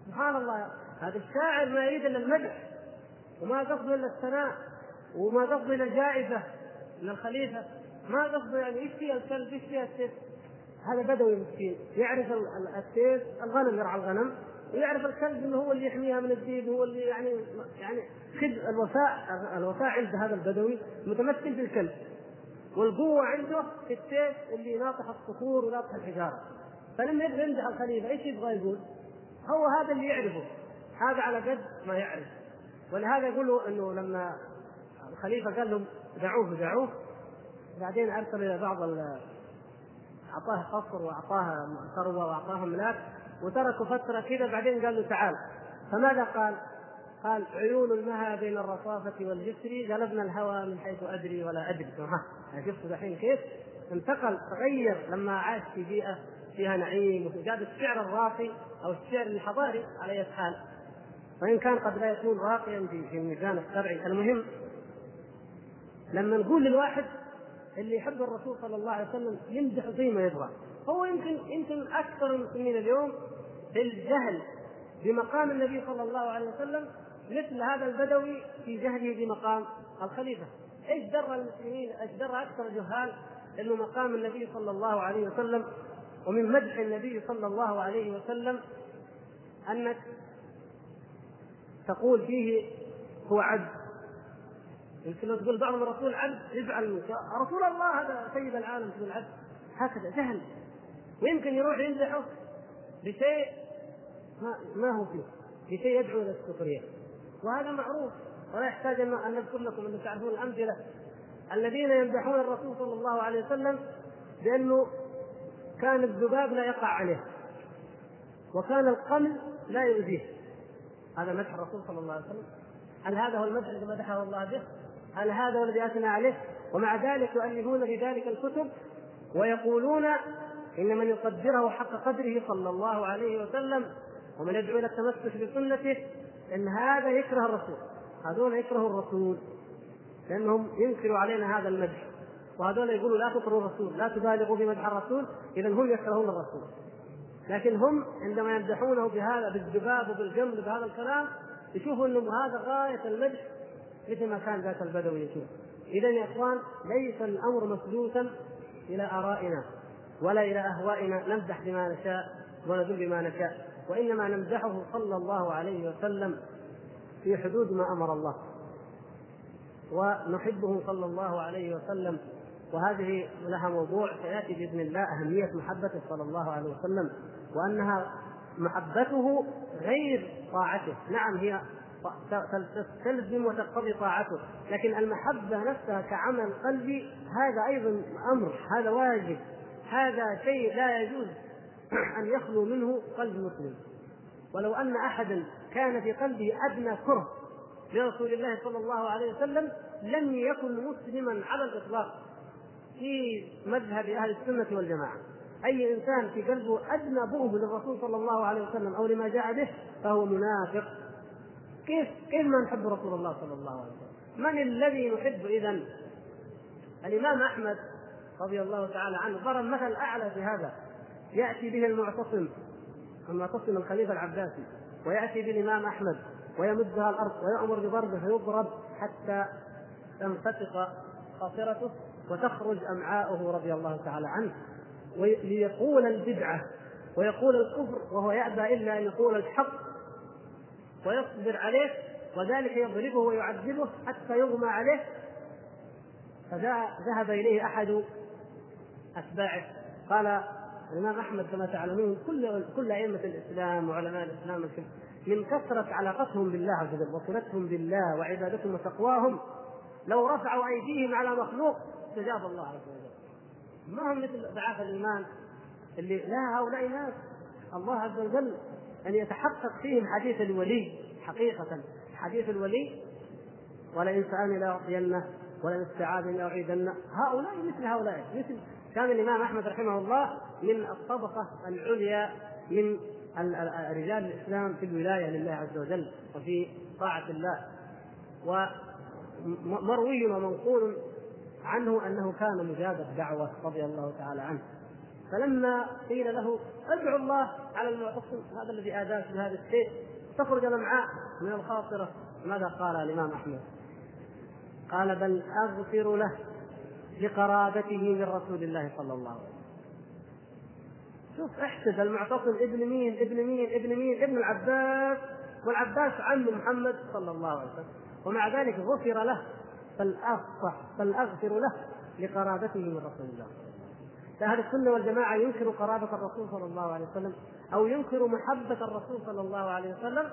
سبحان الله هذا الشاعر ما يريد إلا المدح وما قصده إلا الثناء وما قصده إلا جائزة من الخليفة. ما قصده يعني إيش فيها الكلب إيش فيها السيف؟ هذا بدوي مسكين. يعرف السيف الغنم يرعى الغنم ويعرف الكلب إنه هو اللي يحميها من الذئب هو اللي يعني يعني خد الوفاء الوفاء عند هذا البدوي متمثل في الكلب والقوة عنده في السيف اللي ناطح الصخور وناطح الحجارة. فلما يبغى يمدح الخليفة إيش يبغى يقول؟ هو هذا اللي يعرفه. هذا على قد ما يعرف. ولهذا يقولوا إنه لما الخليفة قال لهم دعوه دعوه. بعدين أرسل إلى بعض أعطاه قصر وأعطاه ثروة وأعطاه املاك وتركوا فترة كذا بعدين قال له تعال. فماذا قال؟ قال عيون المها بين الرصافة والجسر غلبنا الهوى من حيث أدري ولا أدري. شفتوا دحين كيف؟ انتقل تغير. لما عاش في بيئة فيها نعيم وجاب الشعر الراقي أو الشعر الحضاري على أي حال. وإن كان قد لا يكون راقيا في الميزان الشرعي المهم لما نقول للواحد اللي يحب الرسول صلى الله عليه وسلم يمدح زي ما يبغى. هو يمكن يمكن أكثر المسلمين اليوم بالجهل بمقام النبي صلى الله عليه وسلم مثل هذا البدوي في جهله بمقام الخليفة. إيش در المسلمين؟ إيش در أكثر الجهال إنه مقام النبي صلى الله عليه وسلم؟ ومن مدح النبي صلى الله عليه وسلم أنك تقول فيه هو عبد يمكن لو تقول بعض الرسول عبد يزعل رسول الله هذا سيد العالم تقول عبد هكذا جهل ويمكن يروح يمدحه بشيء ما, ما هو فيه بشيء يدعو إلى السخرية. وهذا معروف. ولا يحتاج أن نذكر لكم أن تعرفون الأمثلة. الذين يمدحون الرسول صلى الله عليه وسلم بأنه كان الذباب لا يقع عليه وكان القمل لا يؤذيه. هذا مدح الرسول صلى الله عليه وسلم. هل هذا هو المدح الذي مدحه الله به؟ هل هذا هو الذي أثنى عليه؟ ومع ذلك يؤلفون في ذلك الكتب ويقولون إن من يقدره حق قدره صلى الله عليه وسلم ومن يدعو إلى التمسك بسنته إن هذا يكره الرسول. هذول يكرهوا الرسول لأنهم ينكروا علينا هذا المدح. وهذول يقولوا لا تكرهوا الرسول لا تبالغوا في مدح الرسول اذا هم يكرهون الرسول. لكن هم عندما يمدحونه بهذا بالذباب وبالجمل بهذا الكلام يشوفوا إنه هذا غاية المدح مثل ما كان ذاك البدوي يشوف اذا يا إخوان ليس الأمر مسلوسا إلى آرائنا ولا إلى أهوائنا نمدح بما نشاء ونذل بما نشاء وإنما نمدحه صلى الله عليه وسلم في حدود ما أمر الله. ونحبه صلى الله عليه وسلم وهذه لها موضوع سيأتي بإذن الله أهمية محبته صلى الله عليه وسلم وأنها محبته غير طاعته، نعم هي تلزم وتقتضي طاعته. لكن المحبة نفسها كعمل قلبي هذا أيضا أمر هذا واجب هذا شيء لا يجوز (clears throat) أن يخلو منه قلب مسلم. ولو أن أحدا كان في قلبه أدنى كره لرسول الله صلى الله عليه وسلم لم يكن مسلما على الإطلاق في مذهب أهل السنة والجماعة. أي إنسان في قلبه أدنى بغض للرسول صلى الله عليه وسلم أو لما جاء به فهو منافق. كيف كيف ما نحب رسول الله صلى الله عليه وسلم؟ من الذي نحب إذا؟ الإمام أحمد رضي الله تعالى عنه ضرب مثل أعلى في هذا يأتي به المعتصم المعتصم الخليفة العباسي ويأتي بالإمام أحمد ويمدها الأرض ويأمر بضربه فيضرب حتى تنفتق خاصرته وتخرج أمعاؤه رضي الله تعالى عنه ليقول البدعة ويقول الكفر وهو يأبى إلا أن يقول الحق ويصبر عليه وذلك يضربه ويعذبه حتى يغمى عليه. فذهب إليه أحد أتباعه. قال الإمام أحمد كما تعلمون كل كل أئمة الإسلام وعلماء الإسلام من كثرة علاقتهم بالله عز وجل وصلتهم بالله وعبادتهم وتقواهم لو رفعوا أيديهم على مخلوق استجاب الله عز وجل. ما هم مثل ضعاف الإيمان اللي لا هؤلاء ناس. الله عز وجل أن يتحقق فيهم حديث الولي حقيقة. حديث الولي ولئن سألني لأعطينه ولئن استعاذني لأعيدنه. هؤلاء مثل هؤلاء مثل كان الإمام أحمد رحمه الله من الطبقة العليا من رجال الإسلام في الولاية لله عز وجل وفي طاعة الله. ومروي ومنقول عنه أنه كان مجاب الدعوة رضي الله تعالى عنه. فلما قيل له ادعو الله على المعتصم هذا الذي آذاك بهذا الشيء تخرج الأمعاء من الخاطرة. ماذا قال الإمام أحمد؟ قال بل أغفر له لقرابته من رسول الله صلى الله عليه وسلم. شوف احسب المعتصم ابن مين ابن مين ابن مين ابن العباس والعباس عم محمد صلى الله عليه وسلم. ومع ذلك غفر له بل بل أغفر له لقرابته من رسول الله. فأهل السنة والجماعة ينكر قرابة الرسول صلى الله عليه وسلم أو ينكر محبة الرسول صلى الله عليه وسلم؟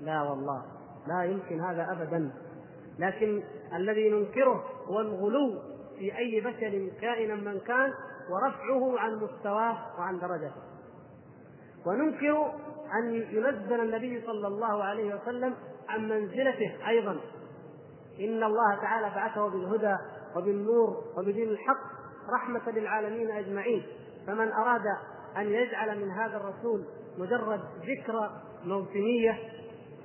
لا والله لا يمكن هذا أبدا. لكن الذي ننكره هو الغلو في أي بشر كائنا من كان ورفعه عن مستواه وعن درجته. وننكر أن ينزل النبي صلى الله عليه وسلم عن منزلته أيضا. إن الله تعالى بعثه بالهدى وبالنور وبدين الحق رحمة للعالمين أجمعين. فمن أراد أن يجعل من هذا الرسول مجرد ذكرى موسمية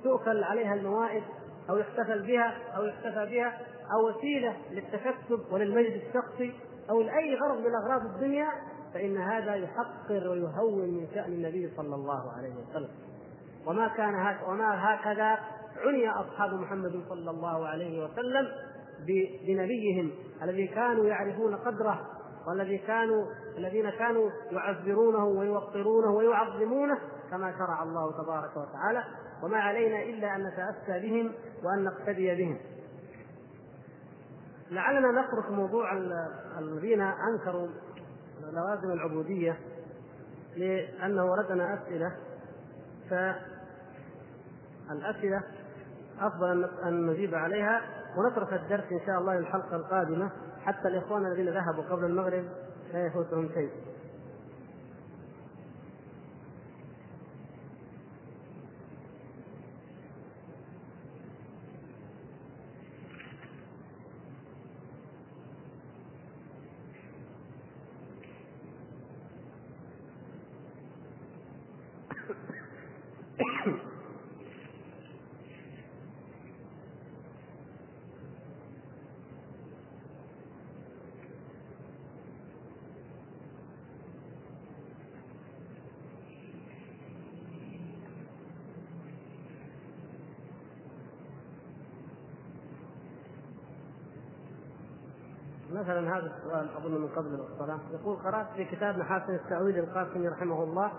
تؤكل عليها الموائد أو يحتفل بها أو يحتفى بها أو وسيلة للتكسب وللمجد الشخصي أو لأي غرض من أغراض الدنيا فإن هذا يحقر ويهون من شأن النبي صلى الله عليه وسلم. وما كان وما هكذا عني أصحاب محمد صلى الله عليه وسلم بنبيهم الذي كانوا يعرفون قدره والذي كانوا الذين كانوا يعذرونه ويوقرونه ويعظمونه كما شرع الله تبارك وتعالى. وما علينا إلا أن نتأسى بهم وأن نقتدي بهم. لعلنا نترك موضوع الذين أنكروا لوازم العبودية لأنه وردنا أسئلة. فالأسئلة أفضل أن نجيب عليها ونترك الدرس إن شاء الله للحلقة القادمة. حتى الإخوان الذين ذهبوا قبل المغرب لا يفوتهم شيء. مثلا هذا السؤال أظن من قبل الصلاه يقول قرأت في كتاب محاسن التأويل القاسمي رحمه الله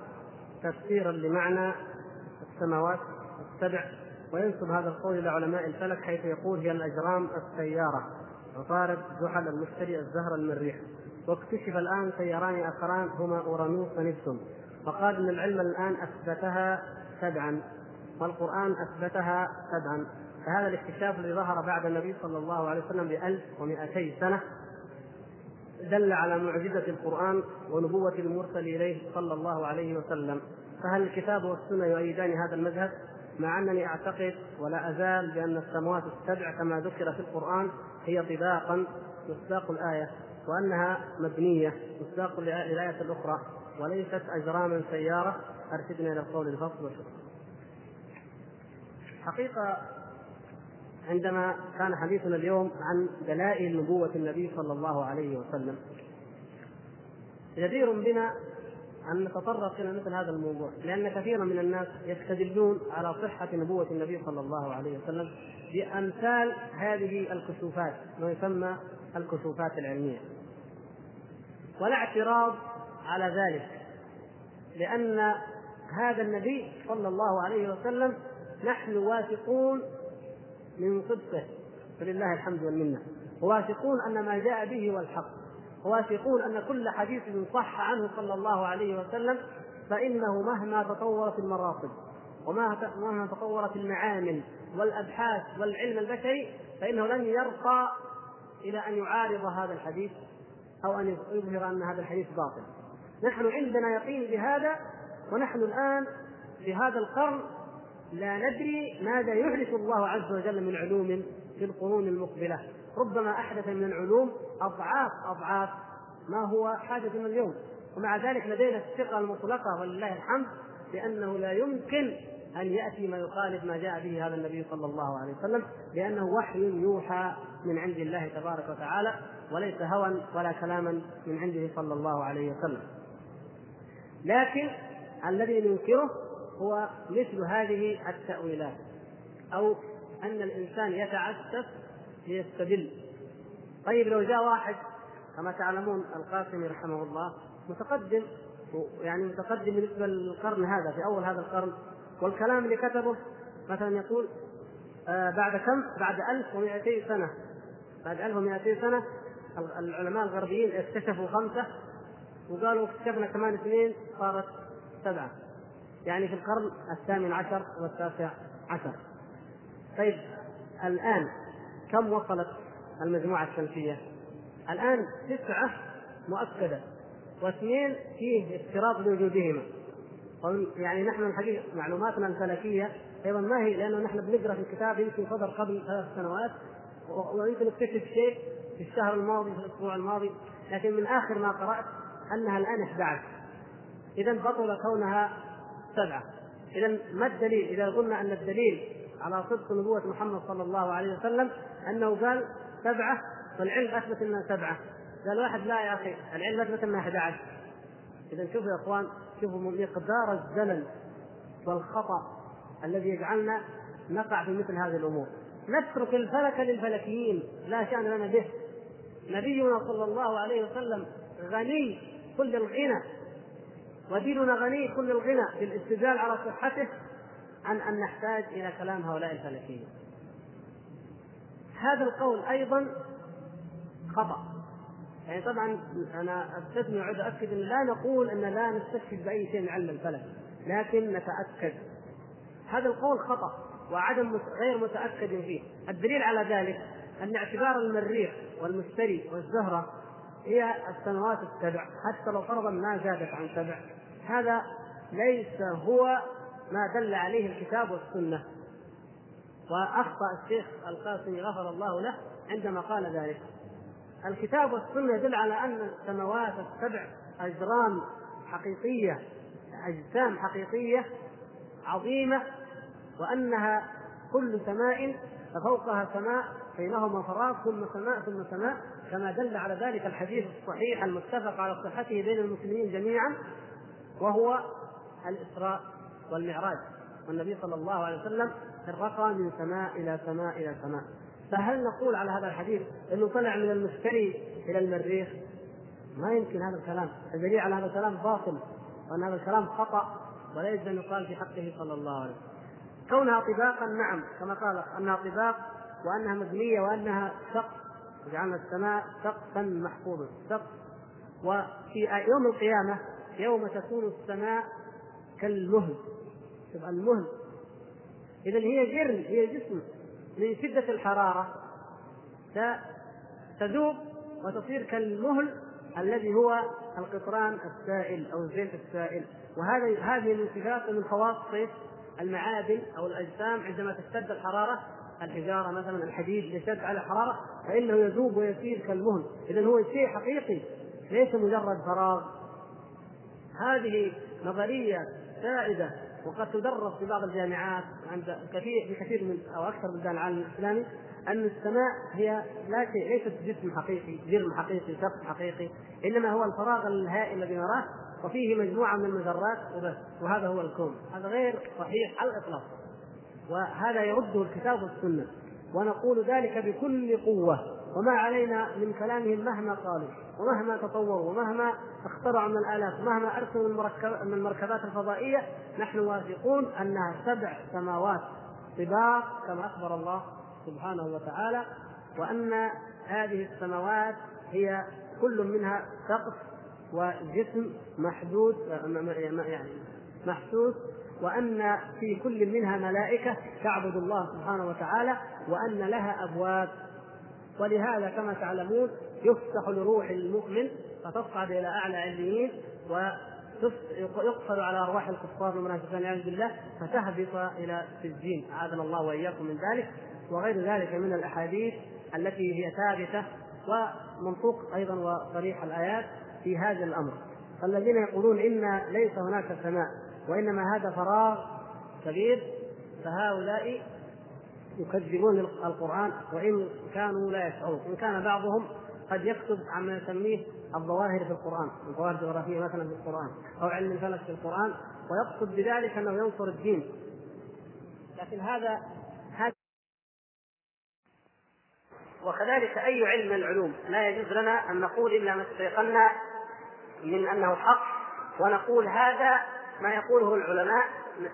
تفسيرا لمعنى السماوات السبع وينسب هذا القول إلى علماء الفلك حيث يقول هي الأجرام السيارة عطارد زحل المشتري الزهر المريح. واكتشف الآن سياران آخران هما أورانوس ونبتون وقال إن العلم الآن أثبتها سبعا والقرآن أثبتها سبعا. فهذا الاكتشاف الذي ظهر بعد النبي صلى الله عليه وسلم بألف ومئتي سنة دل على معجزة القرآن ونبوة المرسل إليه صلى الله عليه وسلم. فهل الكتاب والسنة يؤيدان هذا المذهب؟ مع أنني أعتقد ولا أزال بأن السماوات السبع كما ذكر في القرآن هي طباقا مصداق الآية وأنها مبنية مصداق للآية الأخرى وليست أجراما سيارة. أرشدنا إلى القول الفصل حقيقة عندما كان حديثنا اليوم عن دلائل نبوة النبي صلى الله عليه وسلم. جدير بنا أن نتطرق إلى مثل هذا الموضوع لأن كثيرا من الناس يستدلون على صحة نبوة النبي صلى الله عليه وسلم بأمثال هذه الكشوفات ما يسمى الكشوفات العلمية. ولا اعتراض على ذلك لأن هذا النبي صلى الله عليه وسلم نحن واثقون من صدقه فلله الحمد والمنة. واثقون أن ما جاء به هو الحق. واثقون أن كل حديث صح عنه صلى الله عليه وسلم فإنه مهما تطورت المراصد ومهما تطورت المعامل والأبحاث والعلم البشري فإنه لن يرقى إلى أن يعارض هذا الحديث أو أن يظهر أن هذا الحديث باطل. نحن عندنا يقين بهذا ونحن الآن في هذا القرن لا ندري ماذا يحدث الله عز وجل من علوم في القرون المقبلة. ربما أحدث من العلوم أضعاف أضعاف ما هو حادثنا اليوم. ومع ذلك لدينا الثقة المطلقة ولله الحمد بأنه لا يمكن أن يأتي ما يخالف ما جاء به هذا النبي صلى الله عليه وسلم لأنه وحي يوحى من عند الله تبارك وتعالى وليس هوى ولا كلاما من عنده صلى الله عليه وسلم. لكن الذي ننكره هو مثل هذه التأويلات أو أن الإنسان يتعسف ليستدل. طيب لو جاء واحد كما تعلمون القاسمي رحمه الله متقدم يعني متقدم بالنسبة للقرن هذا في أول هذا القرن والكلام اللي كتبه مثلا يقول آه بعد كم؟ بعد 1200 سنة. بعد 1200 سنة العلماء الغربيين اكتشفوا خمسة وقالوا اكتشفنا كمان اثنين صارت سبعة. يعني في القرن الثامن عشر والتاسع عشر. طيب الآن كم وصلت المجموعة الشمسية؟ الآن تسعة مؤكدة واثنين فيه افتراض لوجودهما. يعني نحن الحقيقة معلوماتنا الفلكية أيضا ما هي لأنه نحن بنقرأ في الكتاب يمكن صدر قبل ثلاث سنوات ويمكن نكتشف شيء في الشهر الماضي في الأسبوع الماضي لكن من آخر ما قرأت أنها الآن 11 إذا بطل كونها سبعة إذا ما الدليل؟ إذا قلنا أن الدليل على صدق نبوة محمد صلى الله عليه وسلم أنه قال سبعة والعلم أثبت أنها سبعة. قال واحد لا يا أخي العلم أثبت أنها 11 إذا شوفوا يا إخوان شوفوا مقدار الزلل والخطأ الذي يجعلنا نقع في مثل هذه الأمور. نترك الفلك للفلكيين لا شأن لنا به. نبينا صلى الله عليه وسلم غني كل الغنى. وديننا غني كل الغنى بالاستدلال على صحته عن أن نحتاج إلى كلام هؤلاء الفلكيين. هذا القول أيضا خطأ. يعني طبعا أنا استثني واعود أكد إن لا نقول أن لا نستشهد بأي شيء من علم الفلك، لكن نتأكد. هذا القول خطأ وعدم غير متأكد فيه، الدليل على ذلك أن اعتبار المريخ والمشتري والزهرة هي السنوات السبع حتى لو فرضا ما زادت عن سبع هذا ليس هو ما دل عليه الكتاب والسنة. وأخطأ الشيخ القاسمي غفر الله له عندما قال ذلك. الكتاب والسنة يدل على أن السماوات السبع أجرام حقيقية أجسام حقيقية عظيمة وأنها كل سماء ففوقها سماء بينهما فراغ ثم سماء ثم سماء كما دل على ذلك الحديث الصحيح المتفق على صحته بين المسلمين جميعا. وهو الإسراء والمعراج. والنبي صلى الله عليه وسلم ترقى من سماء إلى سماء إلى سماء. فهل نقول على هذا الحديث إنه طلع من المشتري إلى المريخ؟ ما يمكن هذا الكلام، الدليل على هذا الكلام باطل وأن هذا الكلام خطأ ولا يجوز أن يقال في حقه صلى الله عليه وسلم. كونها طباقا نعم كما قال أنها طباق وأنها مبنية وأنها سقف. وجعلنا السماء سقفا محفوظا سقف. وفي يوم القيامة يوم تكون السماء كالمهل. تبقى المهل. إذا هي جرم هي جسم من شدة الحرارة. تذوب وتصير كالمهل الذي هو القطران السائل أو الزيت السائل. وهذا هذه من صفات ومن خواص المعادن أو الأجسام عندما تشتد الحرارة. الحجارة مثلا الحديد يشتد على الحرارة فإنه يذوب ويصير كالمهل. إذا هو شيء حقيقي ليس مجرد فراغ. هذه نظرية سائدة وقد تدرس في بعض الجامعات عند كثير في كثير من أو أكثر من العالم الإسلامي أن السماء هي لا شيء ليست جسم حقيقي، جرم حقيقي، شخص حقيقي، إنما هو الفراغ الهائل الذي نراه وفيه مجموعة من المجرات وبس وهذا هو الكون، هذا غير صحيح على الإطلاق. وهذا يرده الكتاب والسنة. ونقول ذلك بكل قوة. وما علينا من كلامهم مهما قالوا ومهما تطوروا ومهما اخترعوا من الالات ومهما أرسلوا من المركبات الفضائية نحن واثقون أنها سبع سماوات طباق كما أخبر الله سبحانه وتعالى وأن هذه السماوات هي كل منها سقف وجسم محدود يعني محسوس وأن في كل منها ملائكة تعبد الله سبحانه وتعالى وأن لها أبواب ولهذا كما تعلمون يفتح لروح المؤمن فتصعد إلى أعلى عليين ويقفل على أرواح الكفار والمنافقين والعياذ بالله فتهبط إلى سجين. أعاذنا الله وإياكم من ذلك. وغير ذلك من الأحاديث التي هي ثابتة ومنطوق أيضا وصريح الآيات في هذا الأمر. فالذين يقولون إن ليس هناك سماء وإنما هذا فراغ كبير فهؤلاء يكذبون القرآن وإن كانوا لا يشعرون. إن كان بعضهم قد يكتب عما يسميه الظواهر في القرآن الظواهر الجغرافية مثلا في القرآن أو علم الفلك في القرآن ويقصد بذلك أنه ينصر الدين. لكن هذا هذا وكذلك أي علم من العلوم. لا يجوز لنا أن نقول إلا ما استيقنا من أنه حق ونقول هذا ما يقوله العلماء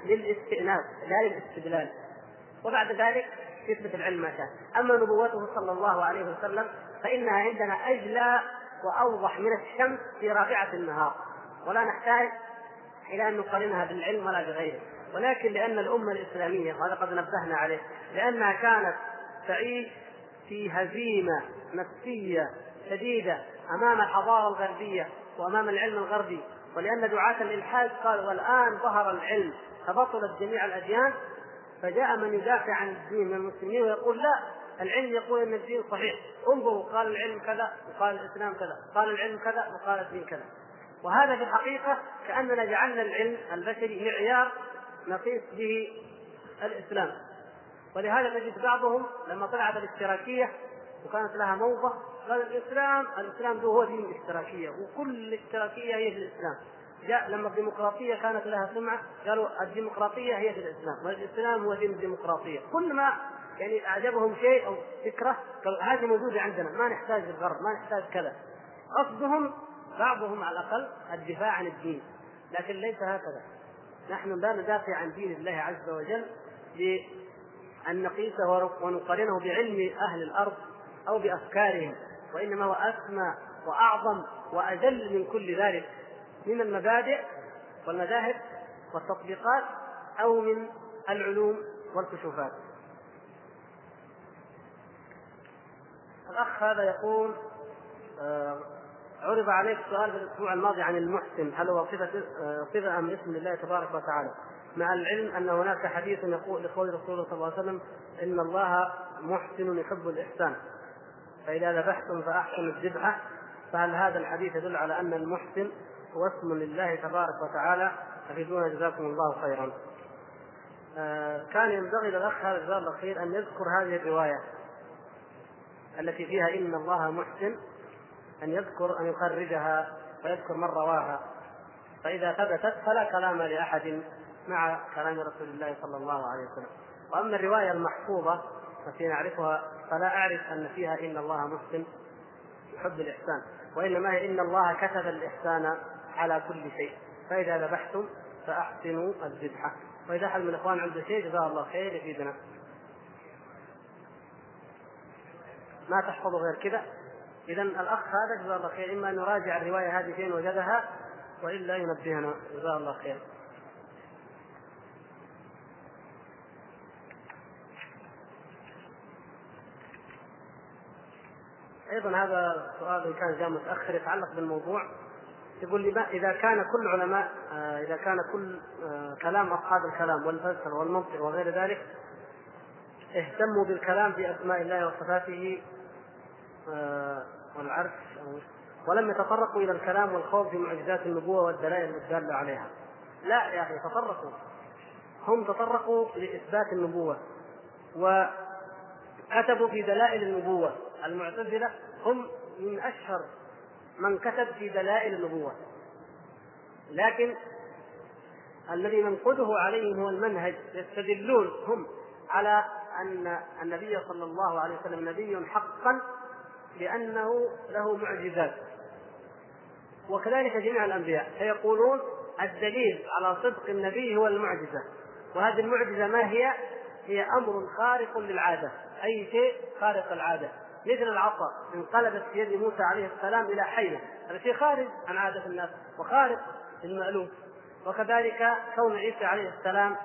للاستئناس لا للاستدلال. وبعد ذلك يثبت العلم ما شاء. أما نبوته صلى الله عليه وسلم فإنها عندنا أجلى وأوضح من الشمس في رابعة النهار. ولا نحتاج إلى أن نقارنها بالعلم ولا بغيره. ولكن لأن الأمة الإسلامية وهذا قد نبهنا عليه لأنها كانت تعيش في هزيمة نفسية شديدة أمام الحضارة الغربية وأمام العلم الغربي. ولأن دعاة الإلحاد قالوا والآن ظهر العلم فبطلت جميع الأديان فجاء من يدافع عن الدين من المسلمين ويقول لا العلم يقول إن الدين صحيح. انظروا قال العلم كذا وقال الإسلام كذا قال العلم كذا وقال الدين كذا. وهذا في الحقيقة كأننا جعلنا العلم البشري معيار نقيس به الإسلام. ولهذا تجد بعضهم لما طلعت الاشتراكية وكانت لها موضة قال الإسلام الإسلام هو دين الاشتراكية وكل الاشتراكيه هي في الإسلام. جاء لما الديمقراطية كانت لها سمعة قالوا الديمقراطية هي في الإسلام والإسلام هو دين الديمقراطية. كل ما يعني أعجبهم شيء أو فكرة قالوا هذه موجودة عندنا ما نحتاج الغرب ما نحتاج كذا. قصدهم بعضهم على الأقل الدفاع عن الدين لكن ليس هكذا. نحن لا ندافع عن دين الله عز وجل بأن نقيسه ونقارنه بعلم أهل الأرض أو بأفكارهم وإنما هو أسمى وأعظم وأجل من كل ذلك. من المبادئ والمذاهب والتطبيقات أو من العلوم والكشوفات. الأخ هذا يقول آه عرض عليك سؤال في الأسبوع الماضي عن المحسن هل هو صفة آه صفة أم اسم لله تبارك وتعالى؟ مع العلم أن هناك حديث يقول لقول رسول صلى الله عليه وسلم إن الله محسن يحب الإحسان. فإذا ذبحتم فأحسنوا الذبحة فهل هذا الحديث يدل على أن المحسن واسم لله تبارك وتعالى أفيدونا جزاكم الله خيرا. آه كان ينبغي للأخ هذا الجزاء الأخير أن يذكر هذه الرواية التي فيها إن الله محسن أن يذكر أن يخرجها ويذكر من رواها. فإذا ثبتت فلا كلام لأحد مع كلام رسول الله صلى الله عليه وسلم. وأما الرواية المحفوظة التي نعرفها فلا أعرف أن فيها إن الله محسن يحب الإحسان. وإنما هي إن الله كتب الإحسان على كل شيء. فإذا ذبحتم فأحسنوا الذبحة. وإذا أحد من الإخوان عنده شيء جزاه الله خير يفيدنا. ما تحفظه غير كذا. إذا الأخ هذا جزاه الله خير. إما أن يراجع الرواية هذه فين وجدها وإلا ينبهنا. جزاه الله خير. أيضا هذا سؤال إن كان جاء متاخر يتعلق بالموضوع. يقول لي إذا كان كل علماء آه، إذا كان كل آه، كلام أصحاب الكلام والفلسفة والمنطق وغير ذلك اهتموا بالكلام في أسماء الله وصفاته آه، والعرش ولم يتطرقوا إلى الكلام والخوف في معجزات النبوة والدلائل الدالة عليها. لا يا أخي تطرقوا هم تطرقوا لإثبات النبوة وكتبوا في دلائل النبوة المعتزلة هم من أشهر من كتب في دلائل النبوة. لكن الذي ننقده عليهم هو المنهج يستدلون هم على أن النبي صلى الله عليه وسلم نبي حقا لأنه له معجزات. وكذلك جميع الأنبياء فيقولون الدليل على صدق النبي هو المعجزة. وهذه المعجزة ما هي؟ هي أمر خارق للعادة. أي شيء خارق العادة. مثل العصا انقلبت في يد موسى عليه السلام إلى حيه هذا شيء خارج عن عادة الناس وخارق للمألوف وكذلك كون عيسى عليه السلام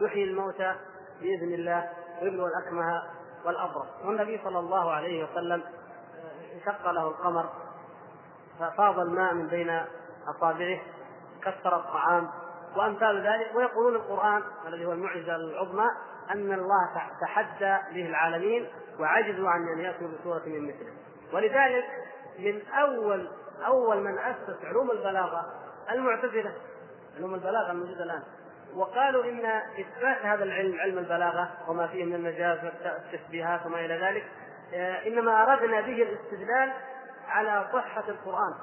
يحيي الموتى بإذن الله ويبلغ الأكمه والأبرص. والنبي صلى الله عليه وسلم انشق له القمر ففاض الماء من بين أصابعه كسر الطعام وأمثال ذلك. ويقولون القرآن الذي هو المعجزة العظمى أن الله تحدى به العالمين وعجزوا عن أن يأتوا بسوره من مثله. ولذلك من أول أول من أسس علوم البلاغة المعتزلة. علوم البلاغة الموجودة الآن. وقالوا إن إثبات هذا العلم علم البلاغة وما فيه من المجاز والتشبيهات وما إلى ذلك آه، إنما أردنا به الاستدلال على صحة القرآن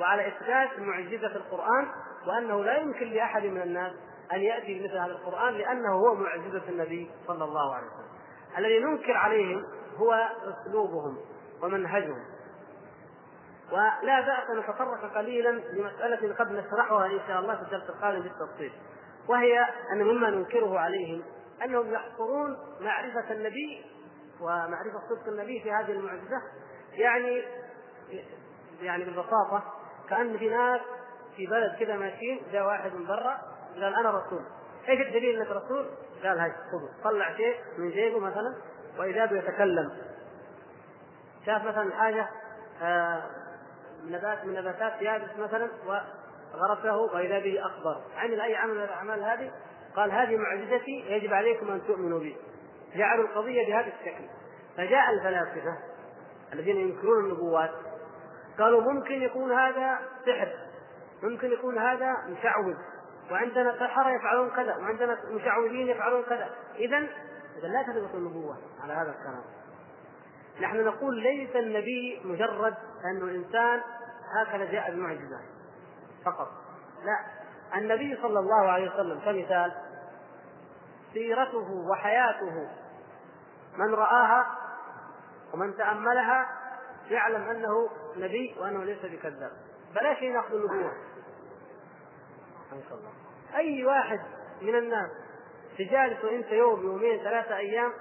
وعلى إثبات معجزة القرآن وأنه لا يمكن لأحد من الناس أن يأتي بمثل هذا القرآن لأنه هو معجزه النبي صلى الله عليه وسلم. الذي ننكر عليهم هو أسلوبهم ومنهجهم. ولا بأس أن نتطرق قليلا لمسألة قد نشرحها إن شاء الله في الدرس القادم بالتفصيل. وهي أن مما ننكره عليهم أنهم يحصرون معرفة النبي ومعرفة صدق النبي في هذه المعجزة يعني يعني ببساطة كأن في ناس في بلد كذا ماشيين جاء واحد من برا قال أنا رسول. إيش الدليل إنك رسول؟ قال هاي خذوا طلع شيء من جيبه مثلا وإذا به يتكلم شاف مثلا حاجة آه نبات من نباتات يابس مثلا وغرسه وإذا به اخضر عمل أي عمل من الأعمال هذه؟ قال هذه معجزتي يجب عليكم أن تؤمنوا بي. جعلوا القضية بهذا الشكل. فجاء الفلاسفة الذين ينكرون النبوات قالوا ممكن يكون هذا سحر ممكن يكون هذا مشعوذ. وعندنا سحرة يفعلون كذا وعندنا مشعوذين يفعلون كذا. إذا إذا لا تثبت النبوة على هذا الكلام. نحن نقول ليس النبي مجرد أنه إنسان هكذا جاء بمعجزة فقط. لا النبي صلى الله عليه وسلم كمثال سيرته وحياته من رآها ومن تأملها يعلم أنه نبي وأنه ليس بكذاب. بلاش نأخذ النبوة. ما شاء الله أي واحد من الناس تجالس أنت يوم يومين ثلاثة أيام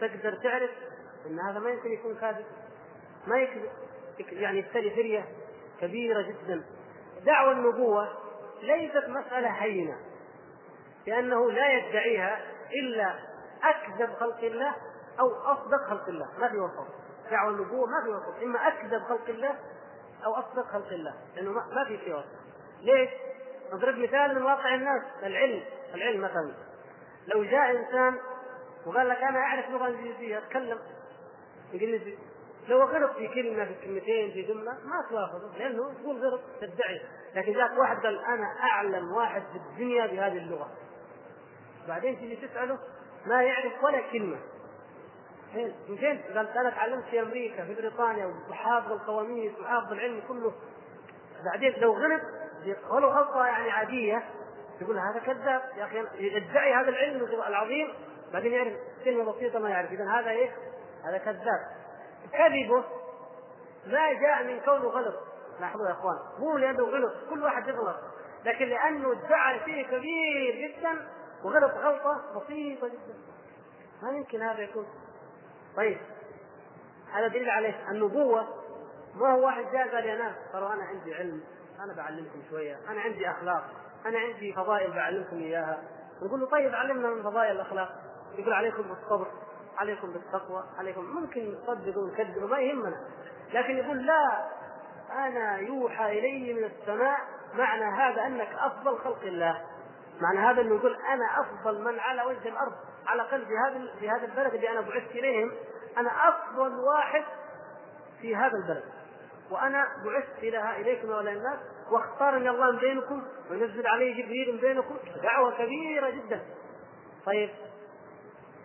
تقدر تعرف أن هذا ما يمكن يكون كاذب؟ ما يكذب يعني يشتري فرية كبيرة جدا. دعوى النبوة ليست مسألة هينة لأنه لا يدعيها إلا أكذب خلق الله أو أصدق خلق الله. ما في وسط دعوى النبوة ما في وسط إما أكذب خلق الله أو أصدق خلق الله لأنه ما في شيء ليش؟ نضرب مثال من واقع الناس العلم العلم مثلا. لو جاء إنسان وقال لك أنا أعرف لغة إنجليزية أتكلم إنجليزي. لو غلط في كلمة في كلمتين في جملة ما توافق لأنه تقول غلط تدعي. لكن جاك واحد قال أنا أعلم واحد في الدنيا بهذه اللغة. بعدين تيجي تسأله ما يعرف ولا كلمة. من فين؟ قال أنا تعلمت في أمريكا في بريطانيا وحافظ القواميس وحافظ العلم كله. بعدين لو غلط ولو غلطه يعني عادية تقول هذا كذاب. يا أخي يدعي هذا العلم العظيم. بعدين يعرف كلمة بسيطة ما يعرف. اذا هذا إيه؟ هذا كذاب. كذبه ما جاء من كونه غلط. لاحظوا يا إخوان مو لأنه غلط كل واحد يغلط. لكن لأنه ادعى شيء كبير جدا وغلط غلطة بسيطة جدا. ما يمكن هذا يكون. طيب هذا دليل عليه النبوة. ما هو واحد جاء قال يا ناس ترى أنا عندي علم. أنا بعلمكم شوية أنا عندي أخلاق أنا عندي فضائل بعلمكم إياها. نقول له طيب علمنا من فضائل الأخلاق. يقول عليكم بالصبر عليكم بالتقوى عليكم ممكن نصدقوا ونكذبوا ما يهمنا. لكن يقول لا أنا يوحى إلي من السماء معنى هذا أنك أفضل خلق الله. معنى هذا أنه يقول أنا أفضل من على وجه الأرض على الأقل في هذا في هذا البلد اللي أنا بعثت إليهم أنا أفضل واحد في هذا البلد. وأنا بعثت إلى إليكم والى الناس واختارني الله من بينكم وينزل علي جبريل من بينكم دعوة كبيرة جدا. طيب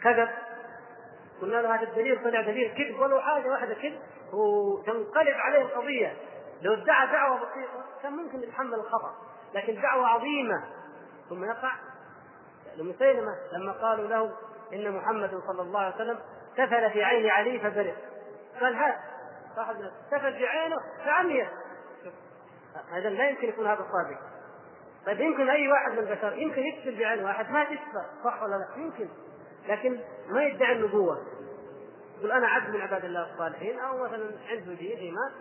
كذب. قلنا له هذا الدليل طلع دليل كذب ولو حاجة واحدة كذب وتنقلب عليه القضية. لو ادعى دعوة بسيطة كان ممكن يتحمل الخطأ لكن دعوة عظيمة. ثم يقع لمسيلمه لما قالوا له إن محمد صلى الله عليه وسلم سفل في عين علي فبرئ قال هات صاحب سفل في عينه فعمي. هذا لا يمكن يكون هذا صادق طيب يمكن أي واحد من البشر يمكن يكسب بعين واحد؟ ما تشفى صح ولا لا؟ يمكن. لكن ما يدعي النبوة. يقول أنا عبد من عباد الله الصالحين أو مثلا عنده دين إيمان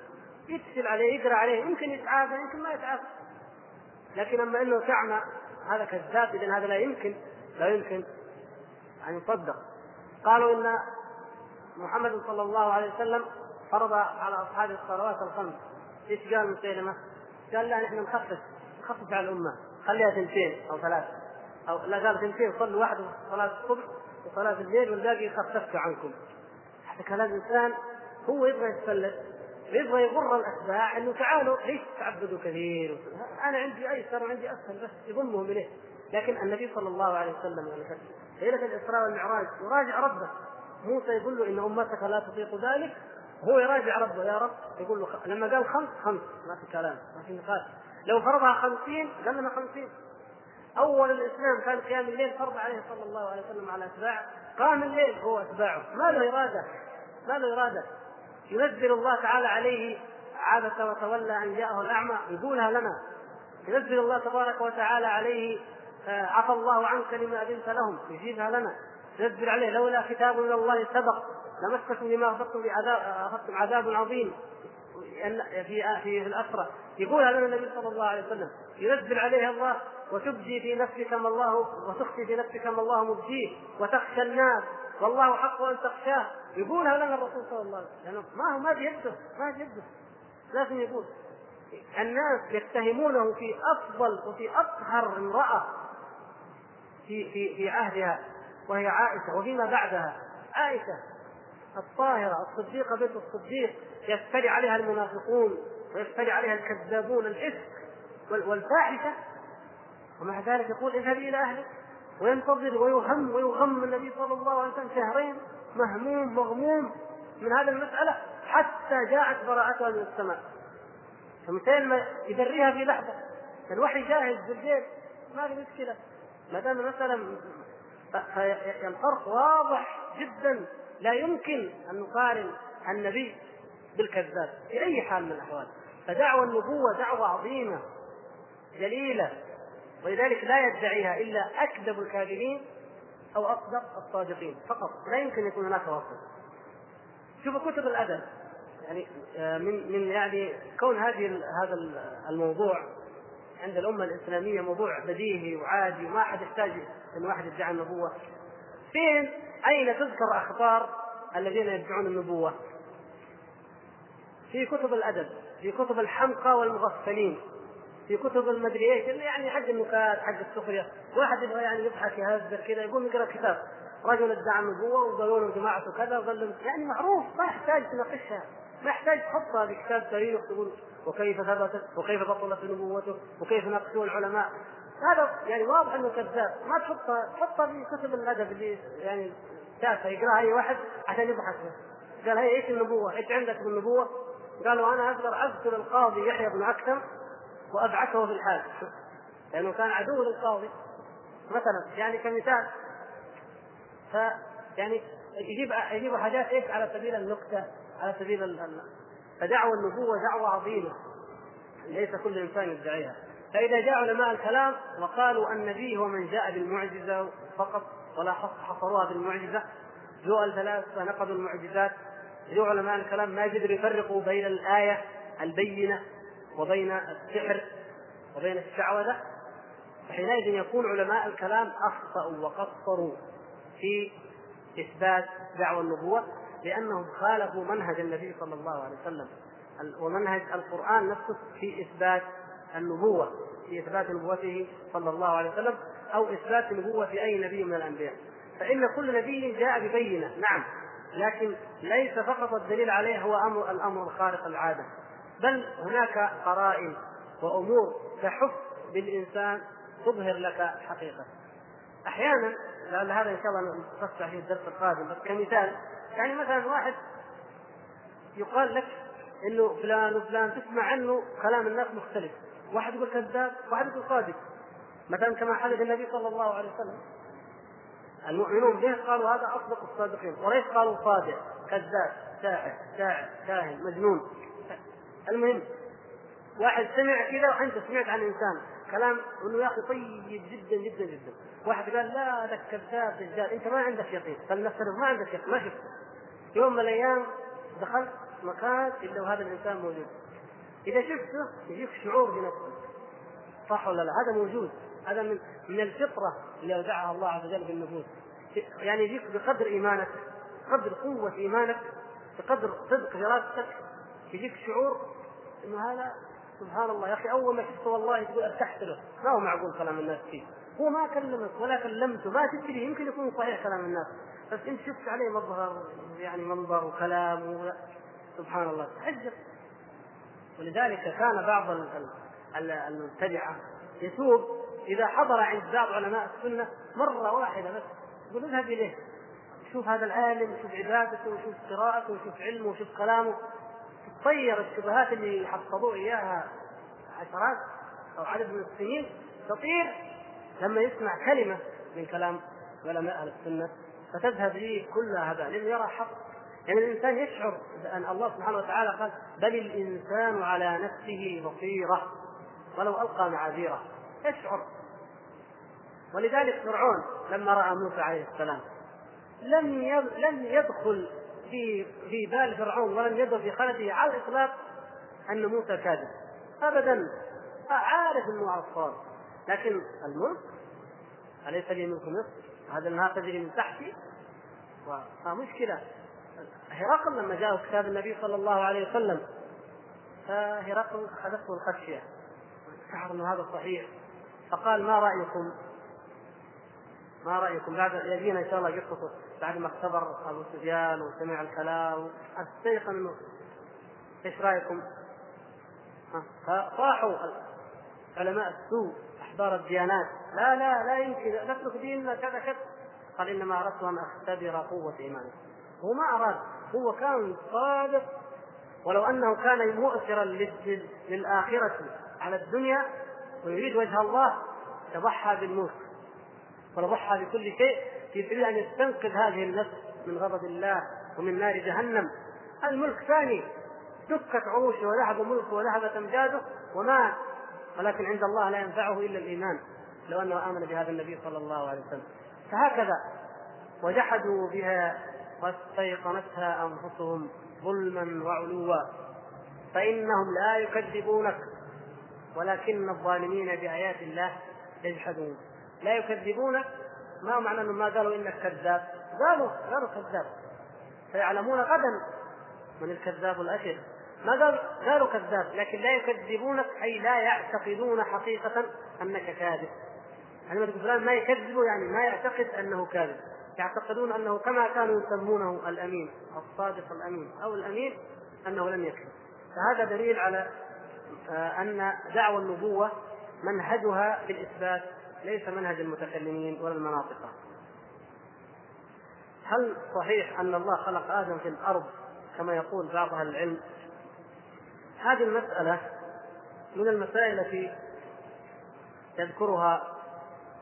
يكسب عليه يقرأ عليه يمكن يتعافى يمكن ما يتعافى. لكن أما إنه تعمى هذا كذاب اذا هذا لا يمكن لا يمكن أن يصدق. قالوا إن محمد صلى الله عليه وسلم فرض على اصحاب الصلوات الخمس. إيش قال مسيلمة؟ قال لا نحن نخفف نخفف على الأمة. خليها ثنتين أو ثلاث. أو لا قال ثنتين صلوا واحد صلاة الصبح وصلاه الليل والباقي خففت عنكم. هذا كلام انسان هو يبغى يتسلل يبغى يغر الأتباع إنه تعالوا ليش تعبدوا كثير؟ أنا عندي ايسر وعندي أسهل بس يضمهم إليه. لكن النبي صلى الله عليه وسلم ليلة الإسراء والمعراج يراجع ربه. موسى يقول له إن أمتك لا تطيق ذلك هو يراجع ربه يا رب. يقول له. لما قال خمس خمس. ما في كلام ما في نقاش. لو فرضها خمسين قال لنا خمسين. أول الإسلام كان قيام الليل فرض عليه صلى الله عليه وسلم على أتباعه. قام الليل هو أتباعه. ما له اراده ما له اراده ينزل الله تعالى عليه عبس وتولى أن جاءه الأعمى. يقولها لنا. ينزل الله تبارك وتعالى عليه آه، عفى الله عنك لما أذنت لهم. يجيبها لنا. ينزل عليه. لولا كتاب من الله سبق. لمسكم لما أخذتم بعذاب أخذتم عذاب عظيم. في في في الاسرى يقولها لنا النبي صلى الله عليه وسلم ينزل عليها الله وتبدي في نفسك ما الله وتخفي في نفسك ما الله مبديه وتخشى الناس. والله حق أن تخشاه. يقولها لنا الرسول صلى الله عليه وسلم. ما هو ما بيده ما بيده. لازم يقول. الناس يتهمونه في افضل وفي أطهر امرأة في في في عهدها وهي عائشة وفيما بعدها. عائشة. الطاهرة الصديقة بنت الصديق يفتري عليها المنافقون ويفتري عليها الكذابون الاسم والفاحشة. ومع ذلك يقول اذهبي إلى أهلك. وينتظر ويهم ويغم النبي صلى الله عليه وسلم شهرين مهموم مغموم من هذه المسألة حتى جاءت براءتها من السماء. فمثال يدريها في لحظة الوحي جاهز بالليل ما في مشكلة. ما دام المسألة الفرق واضح جدا. لا يمكن أن نقارن النبي بالكذاب في أي حال من الأحوال. فدعوى النبوة دعوة عظيمة جليلة ولذلك لا يدعيها إلا أكذب الكاذبين أو أصدق الصادقين فقط. لا يمكن يكون هناك وسط شوفوا كتب الأدب يعني آه، من من يعني كون هذه هذا الموضوع عند الأمة الإسلامية موضوع بديهي وعادي وما أحد يحتاج إن واحد يدعي النبوة. فين؟ أين تذكر أخبار الذين يدعون النبوة؟ في كتب الأدب في كتب الحمقى والمغفلين في كتب المدري إيش يعني حق النكات حق السخرية. واحد يبغى يعني يضحك يهزر كذا يقوم يقرأ كتاب. رجل ادعى النبوة وقالوا له جماعته كذا وقال يعني معروف ما يحتاج تناقشها. ما يحتاج تحطها في كتاب تاريخ تقول وكيف ثبتت وكيف بطلت نبوته وكيف ناقشوه العلماء. هذا يعني واضح إنه كذاب. ما تحطها تحطها في كتب الأدب اللي يعني تافهه يقرأها أي واحد عشان يضحك قال هي إيش النبوة؟ إيش عندك بالنبوه؟ قالوا أنا أقدر أذكر القاضي يحيى بن أكثر وأبعثه في الحال لأنه كان عدو للقاضي. مثلا يعني كمثال. ف يعني يجيب يجيب حاجات إيش؟ على سبيل النكته على سبيل. فدعوى النبوة دعوه عظيمة. ليس كل إنسان يدعيها. فإذا جاء علماء الكلام وقالوا النبي هو من جاء بالمعجزة فقط ولا حصروها بالمعجزة جو الفلاسفه نقضوا المعجزات. جو علماء الكلام ما يقدروا يفرقوا بين الآية البينة وبين السحر وبين الشعوذة. فحينئذ يكون علماء الكلام أخطأوا وقصروا في إثبات دعوى النبوة لأنهم خالفوا منهج النبي صلى الله عليه وسلم. ومنهج القرآن نفسه في إثبات النبوة في إثبات نبوته صلى الله عليه وسلم أو إثبات نبوة أي نبي من الأنبياء. فإن كل نبي جاء ببينة نعم لكن ليس فقط الدليل عليه هو أمر الأمر الخارق العادة بل هناك قرائن وأمور تحف بالإنسان تظهر لك حقيقة. أحيانا لعل هذا إن شاء الله نتوسع فيه الدرس القادم بس كمثال يعني مثلا واحد يقال لك إنه فلان وفلان تسمع عنه كلام الناس مختلف. واحد يقول كذاب واحد يقول صادق. مثلا كما حدث النبي صلى الله عليه وسلم. المؤمنون به قالوا هذا أصدق الصادقين؟ وليس قالوا صادق كذاب ساحر شاعر كاهن مجنون. المهم واحد سمع كذا وأنت سمعت عن إنسان. كلام إنه يا أخي طيب جدا جدا جدا. واحد قال لا هذا كذاب دجال أنت ما عندك يقين. فلنفترض ما عندك يقين ما شفته يوم من الأيام دخلت مكان إلا وهذا الإنسان موجود. إذا شفته يجيك شعور بنفسك صح ولا لا؟ هذا موجود. هذا من من الفطرة اللي اودعها الله عز وجل في النفوس يعني يجيك بقدر إيمانك قدر قوة إيمانك بقدر صدق دراستك يجيك شعور إنه هذا سبحان الله يا أخي أول ما شفته والله تقول ارتحت له ما هو معقول كلام الناس فيه. هو ما كلمك ولا كلمته ما تدري يمكن يكون صحيح كلام الناس. بس أنت شفت عليه مظهر يعني منظر وكلام و... سبحان الله. تعجب ولذلك كان بعض المبتدعة يتوب إذا حضر عند بعض علماء السنة مرة واحدة بس يقول اذهب إليه شوف هذا العالم شوف عبادته وشوف قراءته وشوف علمه وشوف كلامه. تطير الشبهات اللي حفظوه إياها عشرات أو عدد من السنين تطير لما يسمع كلمة من كلام علماء أهل السنة فتذهب به كلها هذا لأنه يرى حق. يعني الإنسان يشعر بأن الله سبحانه وتعالى قال بل الإنسان على نفسه بصيرة ولو ألقى معاذيره. يشعر. ولذلك فرعون لما رأى موسى عليه السلام لم لم يدخل في في بال فرعون ولم يدخل في خلده على الإطلاق أن موسى كاذب. ابدا. عارف إنه على الصواب لكن الملك أليس لي ملك مصر؟ هذا النهار تجري من تحتي؟ ومشكله هرقل لما جاءه كتاب النبي صلى الله عليه وسلم. فهرقل اخذته الخشيه شعر إنه هذا صحيح. فقال ما رأيكم؟ ما رأيكم؟ بعد يجينا إن شاء الله قصته بعد ما اختبر أبو سفيان وسمع الكلام استيقن إنه إيش رأيكم؟ فصاحوا علماء السوء أحبار الديانات. لا لا لا يمكن. نترك ديننا كذا كذا. قال إنما أردت أن أختبر قوة ايمانكم هو ما أراد. هو كان صادق ولو أنه كان مؤثرا للآخرة على الدنيا ويريد وجه الله تضحى بالموت ولضحى بكل شيء في سبيل أن يستنقذ هذه النفس من غضب الله ومن نار جهنم. الملك ثاني دكت عروشه وذهب ملكه وذهبت أمجاده ومات ولكن عند الله لا ينفعه إلا الإيمان لو أنه آمن بهذا النبي صلى الله عليه وسلم. فهكذا وجحدوا بها واستيقنتها أنفسهم ظلما وعلوا فإنهم لا يكذبونك ولكن الظالمين بآيات الله يجحدون. لا يكذبونك ما معنى أنهم ما قالوا إنك كذاب؟ قالوا قالوا كذاب. فيعلمون غدا من الكذاب الاشر ما قالوا قالوا كذاب لكن لا يكذبونك أي لا يعتقدون حقيقة أنك كاذب. عندما تقول فلان ما يكذب يعني ما يعتقد أنه كاذب. يعتقدون أنه كما كانوا يسمونه الأمين الصادق الأمين أو الأمين أنه لم يكذب فهذا دليل على آه، أن دعوى النبوة منهجها في الاثبات ليس منهج المتكلمين ولا المناطق. هل صحيح أن الله خلق آدم في الأرض كما يقول بعض أهل العلم؟ هذه المسألة من المسائل التي يذكرها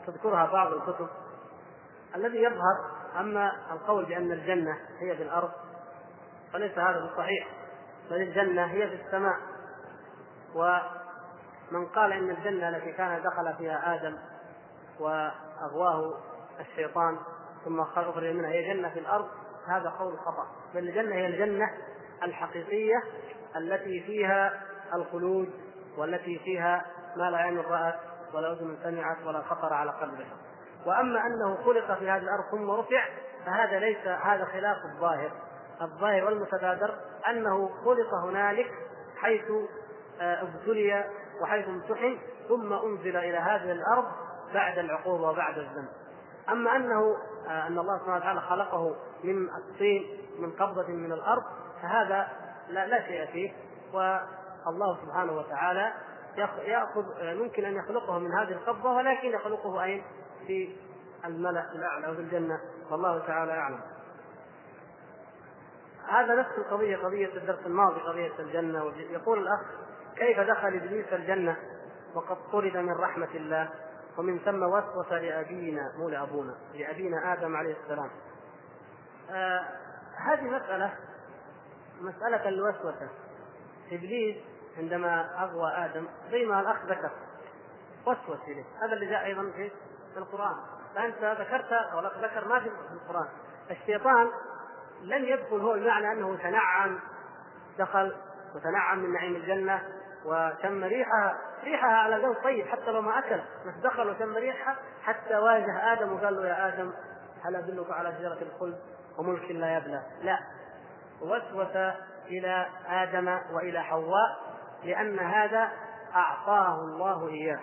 تذكرها بعض الكتب. الذي يظهر أما القول بأن الجنة هي في الأرض فليس هذا بالصحيح بل الجنة هي في السماء. ومن قال إن الجنة التي كان دخل فيها آدم وأغواه الشيطان ثم اخرج منها هي جنة في الأرض هذا قول خطأ. بل الجنة هي الجنة الحقيقية التي فيها الخلود والتي فيها ما لا عين رأت ولا أذن سمعت ولا خطر على قلب بشر وأما أنه خلق في هذه الأرض ثم رفع فهذا ليس هذا خلاف الظاهر الظاهر والمتبادر أنه خلق هنالك حيث آه، ابتلي وحيث امتحن ثم أنزل إلى هذه الأرض بعد العقوبة وبعد الذنب. أما أنه آه، أن الله سبحانه وتعالى خلقه من الطين من قبضة من الأرض فهذا لا, لا شيء فيه والله سبحانه وتعالى يأخذ ممكن أن يخلقه من هذه القبضة ولكن يخلقه أين؟ في الملأ الأعلى وفي الجنة والله تعالى أعلم. هذا نفس القضية قضية الدرس الماضي قضية الجنة يقول الأخ كيف دخل إبليس الجنة وقد طرد من رحمة الله ومن ثم وسوس لابينا مو لابونا لابينا آدم عليه السلام. آه هذه مسألة مسألة الوسوسة إبليس عندما أغوى آدم زي ما الأخ ذكر وسوس إليه هذا اللي جاء أيضا في القرآن. فأنت ذكرت أو ذكر ما في القرآن. الشيطان لم يدخل هو بمعنى أنه تنعم دخل وتنعم من نعيم الجنة وشم ريحها. ريحها على جو طيب حتى لو ما أكل. بس دخل وشم ريحها حتى واجه آدم وقال له يا آدم هل أدلك على شجرة الخلد وملك لا يبلى؟ لا. وسوس إلى آدم وإلى حواء لأن هذا أعطاه الله إياه.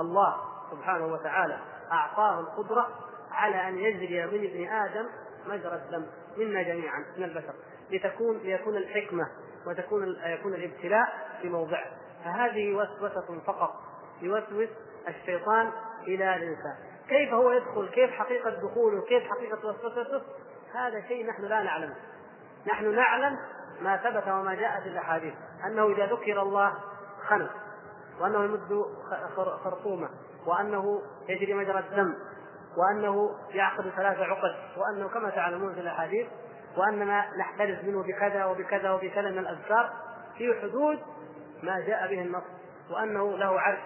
الله سبحانه وتعالى. أعطاه القدرة على أن يجري من ابن آدم مجرى الدم منا جميعا من البشر. لتكون ليكون الحكمة وتكون يكون الابتلاء في موضعه. فهذه وسوسة فقط يوسوس الشيطان إلى الإنسان. كيف هو يدخل؟ كيف حقيقة دخوله؟ كيف حقيقة وسوسته؟ هذا شيء نحن لا نعلمه. نحن نعلم ما ثبت وما جاء في الأحاديث. أنه إذا ذكر الله خنق وأنه يمد خرطومه. وأنه يجري مجرى الدم وأنه يعقد ثلاث عقد وأنه كما تعلمون في الأحاديث وأننا نحترز منه بكذا وبكذا وبكذا من الأذكار في حدود ما جاء به النص وأنه له عرش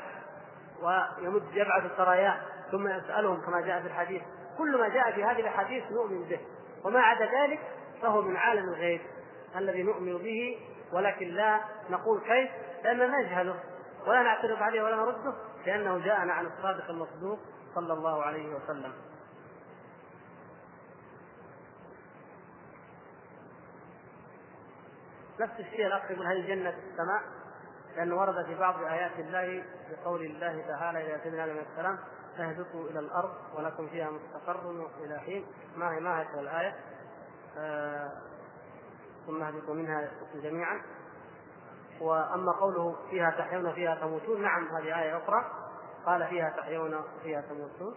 ويمد يبعث السرايا ثم يسألهم كما جاء في الحديث. كل ما جاء في هذه الأحاديث نؤمن به وما عدا ذلك فهو من عالم الغيب الذي نؤمن به ولكن لا نقول كيف لأننا نجهله ولا نعترض عليه ولا نرده. لأنه جاءنا عن الصادق المصدوق صلى الله عليه وسلم. نفس الشيء الاخ يقول هل الجنة في السماء؟ لأنه ورد في بعض آيات الله بقول الله تعالى إلى سيدنا آدم عليه السلام اهبطوا إلى الأرض ولكم فيها مستقر إلى حين. ما هي ما هكذا الآية؟ آه ثم اهبطوا منها جميعا. وأما قوله فيها تحيون فيها تموتون نعم هذه آية أخرى. قال فيها تحيون وفيها تموتون.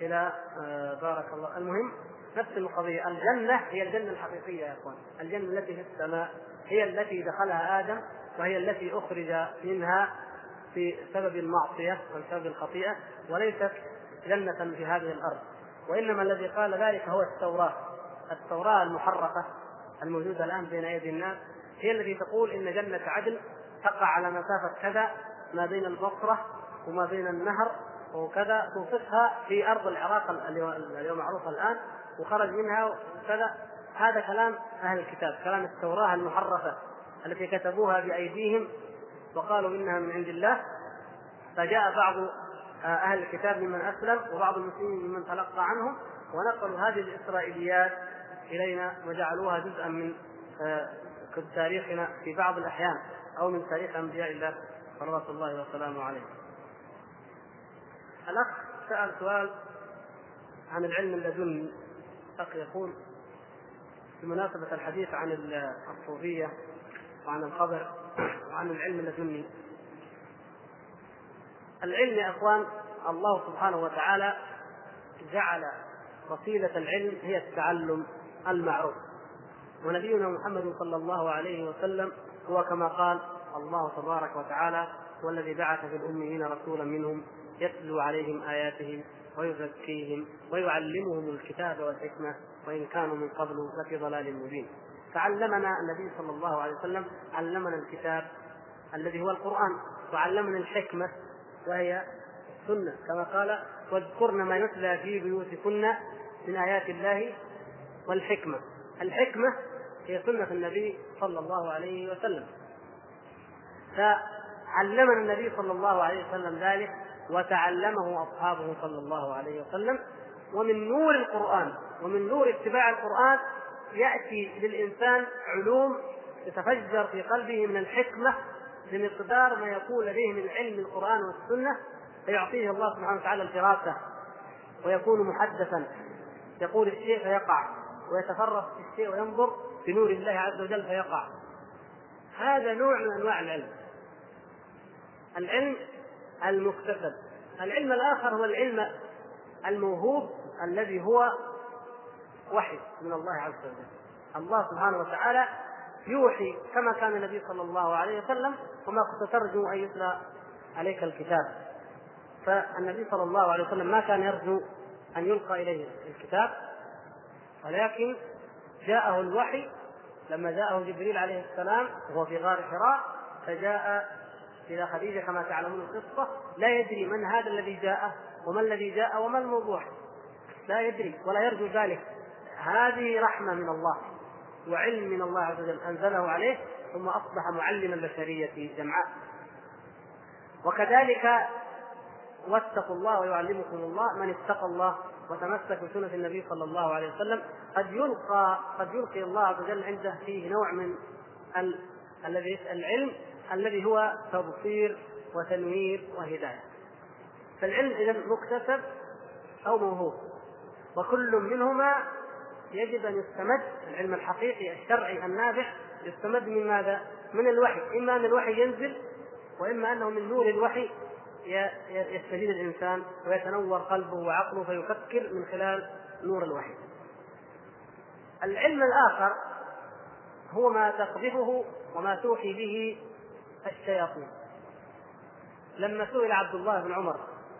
إلى آه بارك الله. المهم نفس القضية. الجنة هي الجنة الحقيقية يا إخوان. الجنة التي في السماء هي التي دخلها آدم وهي التي أخرج منها في سبب المعصية وبسبب الخطيئة وليست جنة في هذه الأرض. وإنما الذي قال ذلك هو التوراة. التوراة المحرفه الموجودة الآن بين أيدي الناس. هي التي تقول إن جنة عدن تقع على مسافة كذا ما بين البصرة وما بين النهر وكذا توصفها في أرض العراق اليوم معروفه الآن وخرج منها وكذا. هذا كلام أهل الكتاب كلام التوراة المحرفة التي كتبوها بأيديهم وقالوا إنها من عند الله. فجاء بعض أهل الكتاب ممن أسلم وبعض المسلمين ممن تلقى عنهم ونقلوا هذه الإسرائيليات إلينا وجعلوها جزءا من آه، تاريخنا في بعض الأحيان أو من تاريخ أنبياء الله صلوات الله وسلامه عليهم. الأخ سأل سؤال عن العلم اللدني اخ يقول بمناسبة الحديث عن الصوفية وعن الخبر وعن العلم اللدني العلم يا إخوان الله سبحانه وتعالى جعل وسيلة العلم هي التعلم المعروف ونبينا محمد صلى الله عليه وسلم هو كما قال الله تبارك وتعالى والذي بعث في الأميين رسولا منهم يتلو عليهم آياته ويزكيهم ويعلمهم الكتاب والحكمة وإن كانوا من قبل لفي ضلال مبين. فعلمنا النبي صلى الله عليه وسلم علمنا الكتاب الذي هو القرآن وعلمنا الحكمة وهي السنة. كما قال واذكرن ما يتلى في بيوتكن من آيات الله والحكمة. الحكمة هي سنة النبي صلى الله عليه وسلم. فعلمنا النبي صلى الله عليه وسلم ذلك وتعلمه أصحابه صلى الله عليه وسلم. ومن نور القرآن ومن نور اتباع القرآن يأتي للإنسان علوم يتفجر في قلبه من الحكمة بمقدار ما يكون لديه من علم القرآن والسنة فيعطيه الله سبحانه وتعالى الفراسة ويكون محدثا. يقول الشيء فيقع ويتفرس في الشيء وينظر بنور الله عز وجل فيقع. هذا نوع من أنواع العلم. العلم المكتسب. العلم الآخر هو العلم الموهوب الذي هو وحي من الله عز وجل. الله سبحانه وتعالى يوحي كما كان النبي صلى الله عليه وسلم وما كنت ترجو أن يتلى عليك الكتاب. فالنبي صلى الله عليه وسلم ما كان يرجو أن يلقى إليه الكتاب ولكن جاءه الوحي لما جاءه جبريل عليه السلام وهو في غار حراء فجاء إلى خديجة كما تعلمون القصة لا يدري من هذا الذي جاءه وما الذي جاء وما الموضوع. لا يدري ولا يرجو ذلك. هذه رحمة من الله وعلم من الله عز وجل أنزله عليه ثم أصبح معلم البشرية جمعاء. وكذلك واتقوا الله ويعلمكم الله من اتقى الله وتمسك بسنة النبي صلى الله عليه وسلم قد يلقى قد يلقي الله عز وجل عنده فيه نوع من الذي العلم الذي هو تبصير وتنوير وهداية. فالعلم إذا مكتسب أو موهوب وكل منهما يجب أن يستمد العلم الحقيقي الشرعي النافع يستمد من ماذا؟ من الوحي، إما أن الوحي ينزل وإما أنه من نور الوحي يستفيد الإنسان ويتنور قلبه وعقله فيفكر من خلال نور الوحي. العلم الآخر هو ما تقذفه وما توحي به الشياطين. لما سئل عبد الله بن عمر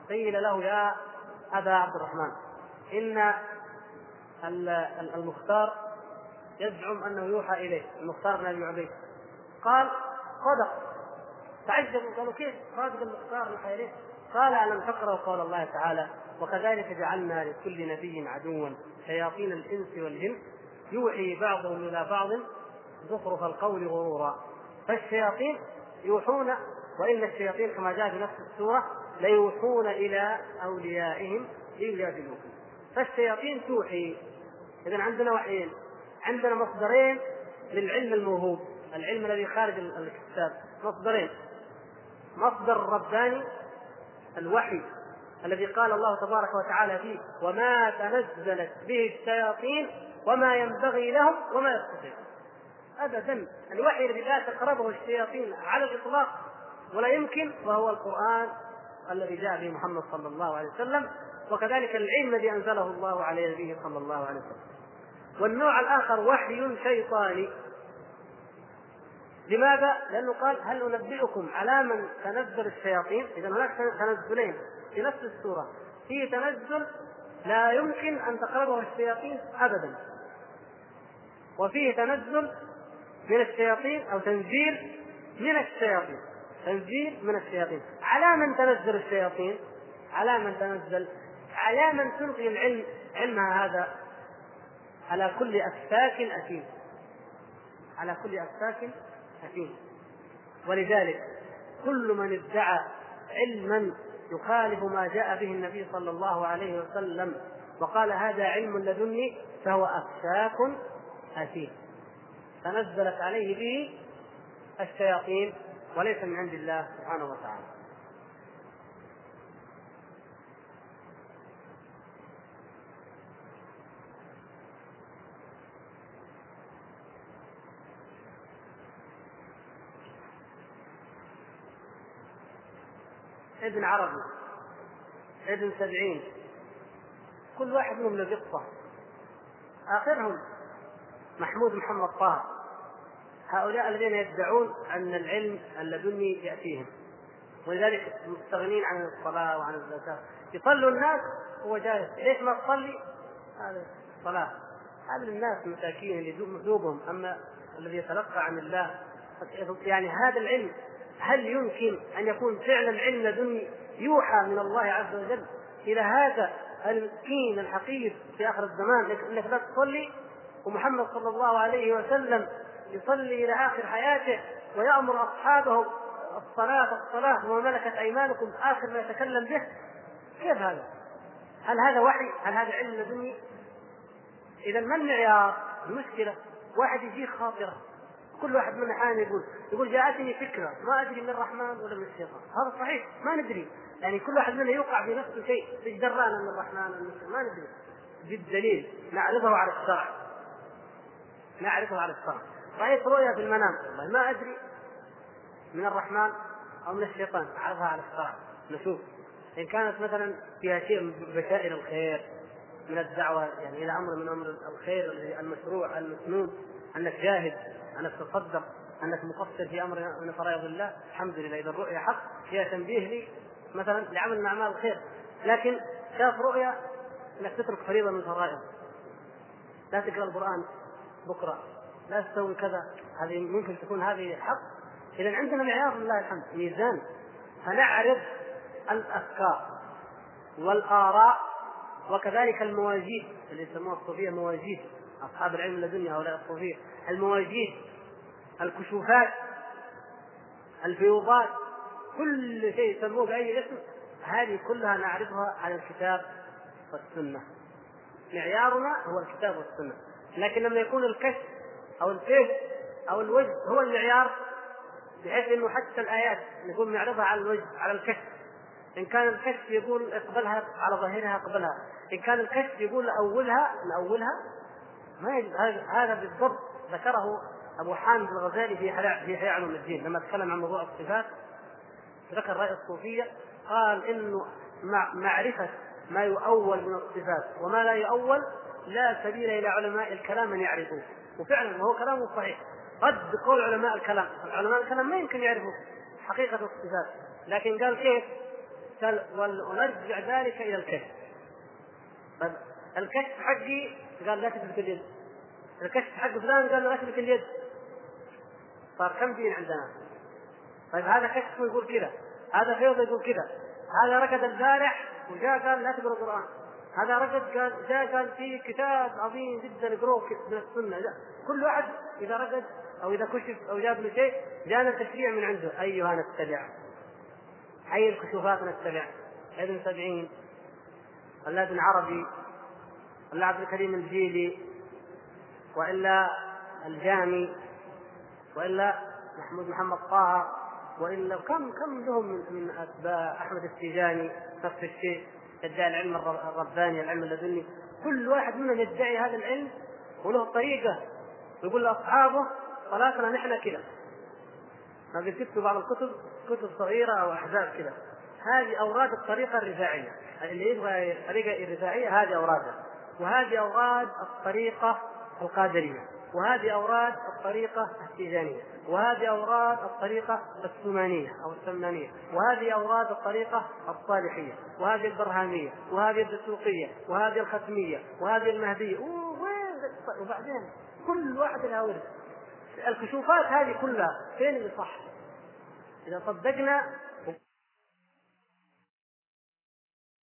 قيل له يا أبا عبد الرحمن إن المختار يزعم أنه يوحى إليه المختار بن أبي عبيد قال صدق تعجبوا قالوا كيف؟ صادق المختار إليه قال ألم تقرأوا قول الله تعالى وكذلك جعلنا لكل نبي عدوا شياطين الإنس والجن. يوحي بعضهم إلى بعض زخرف القول غرورا. فالشياطين يوحون وإن الشياطين كما جاء في نفس السورة ليوحون إلى أوليائهم ليجادلوكم فالشياطين توحي. إذا عندنا وحيين. عندنا مصدرين للعلم الموهوب. العلم الذي خارج الكتاب. مصدرين. مصدر رباني الوحي الذي قال الله تبارك وتعالى فيه وما تنزلت به الشياطين وما ينبغي لهم وما يستطيعون. ابدا الوحي الذي لا تقربه الشياطين على الإطلاق ولا يمكن وهو القرآن الذي جاء به محمد صلى الله عليه وسلم وكذلك العلم الذي أنزله الله على نبيه صلى الله عليه وسلم. والنوع الآخر وحي شيطاني. لماذا؟ لأنه قال هل أنبئكم على من تنزل الشياطين؟ إذا هناك تنزلين في نفس السورة. فيه تنزل لا يمكن أن تقربه الشياطين ابدا. وفيه تنزل من الشياطين أو تنزيل من الشياطين. تنزيل من الشياطين. على من تنزل الشياطين؟ على من تنزل. على من تلقي العلم. علمها هذا على كل أفاك أثيم. على كل أفاك أثيم ولذلك كل من ادعى علما يخالف ما جاء به النبي صلى الله عليه وسلم وقال هذا علم لدني فهو أفاك أثيم. تنزلت عليه به الشياطين وليس من عند الله سبحانه وتعالى. ابن عربي ابن سبعين. كل واحد منهم له قصة. آخرهم محمود محمد طه هؤلاء الذين يدعون أن العلم اللدني يأتيهم. ولذلك مستغنين عن الصلاة وعن الزكاة. يصلوا الناس هو جالس ليش ما تصلي؟ هذا الصلاة. هذا الناس مساكين اللي ذنوبهم أما الذي يتلقى عن الله يعني هذا العلم هل يمكن أن يكون فعلا علم لدني يوحى من الله عز وجل إلى هذا المسكين الحقير في آخر الزمان إنك لا تصلي ومحمد صلى الله عليه وسلم يصلي إلى آخر حياته ويأمر أصحابه الصلاه الصلاة وما ملكت أيمانكم آخر ما يتكلم به كيف هذا؟ هل هذا وحي؟ هل هذا علم لدني؟ اذا ما المعيار المشكلة واحد يجيه خاطرة كل واحد منا أحيانا يقول يقول جاءتني فكرة ما أدري من الرحمن ولا من الشيطان. هذا صحيح ما ندري. يعني كل واحد منا يوقع في نفسه شيء إيش درانا من الرحمن ولا من الشيطان ما ندري. بالدليل نعرضه على الشرع. نعرضه على الشرع. رايت رؤيا في المنام. والله ما أدري من الرحمن أو من الشيطان. اعرضها على الشرع. نشوف. إن كانت مثلا فيها شيء من بشائر الخير من الدعوة يعني إلى أمر من أمر الخير المشروع المسنون أنك جاهد. أنك تصدق أنك مقصر في أمر من فرائض الله الحمد لله إذا الرؤيا حق فيها تنبيه لي مثلا لعمل من اعمال الخير. لكن شاف رؤيا أنك تترك فريضة من الفرائض لا تقرأ القرآن بكرة لا تسوي كذا. هذه ممكن تكون هذه حق. اذا عندنا معيار لله الحمد ميزان. فنعرض الأفكار والآراء وكذلك المواجيد اللي يسموها الصوفية مواجيد أصحاب العلم اللدني هؤلاء الصوفية. المواجيد الكشوفات الفيوضات كل شيء يسموه بأي اسم هذه كلها نعرضها على الكتاب والسنة. معيارنا هو الكتاب والسنة. لكن لما يكون الكشف أو الفهم أو الوجه هو المعيار بحيث إنه حتى الآيات نقول نعرضها على الوجه على الكشف. إن كان الكشف يقول اقبلها على ظاهرها اقبلها. إن كان الكشف يقول اولها ناولها ما هذا بالضبط ذكره أبو حامد الغزالي في في حياة علوم الدين. لما تكلم عن موضوع الصفات ذكر رأي الصوفية قال انه مع معرفة ما يؤول من الصفات وما لا يؤول لا سبيل إلى علماء الكلام أن يعرفوه. وفعلا وهو كلامه صحيح. قد قول علماء الكلام. علماء الكلام ما يمكن يعرفوا حقيقة الصفات. لكن قال كيف؟ ونرجع ذلك إلى الكشف. طيب الكشف حقي قال لا تثبت اليد. الكشف حق فلان قال لا تثبت اليد. صار كم دين عندنا؟ طيب هذا كشف يقول كذا هذا فيض يقول كذا هذا ركض البارح وجاء قال لا تقرأ القرآن. هذا ركض قال جاء قال في كتاب عظيم جدا اقروه من السنة. لا. كل واحد إذا ركض أو إذا كشف أو جاب له شيء جانا تشريع من عنده. أيها نتبع اي الكشوفات نتبع ابن سبعين. ولا ابن عربي. ولا عبد الكريم الجيلي. وإلا الجامي. وإلا محمود محمد طه. وإلا كم كم لهم من, من أتباع؟ أحمد التيجاني نفس الشيء يدعي العلم الرباني العلم اللدني. كل واحد منهم يدعي هذا العلم وله طريقة. يقول لأصحابه صلاتنا نحن كذا ما قد كتبوا بعض الكتب كتب صغيرة أو أحزاب كذا هذه أوراد الطريقة الرفاعية. اللي يبغى الطريقة الرفاعيه هذه اورادها وهذه أوراد الطريقة القادرية. وهذه أوراد الطريقة التيجانية. وهذه أوراد الطريقة السمانية أو السمانيه وهذه أوراد الطريقة الصالحية. وهذه البرهانيه وهذه الدسوقية. وهذه الختمية. وهذه المهدية. وين وبعدين كل واحد لها ورد. الكشوفات هذه كلها فين اللي صح؟ إذا صدقنا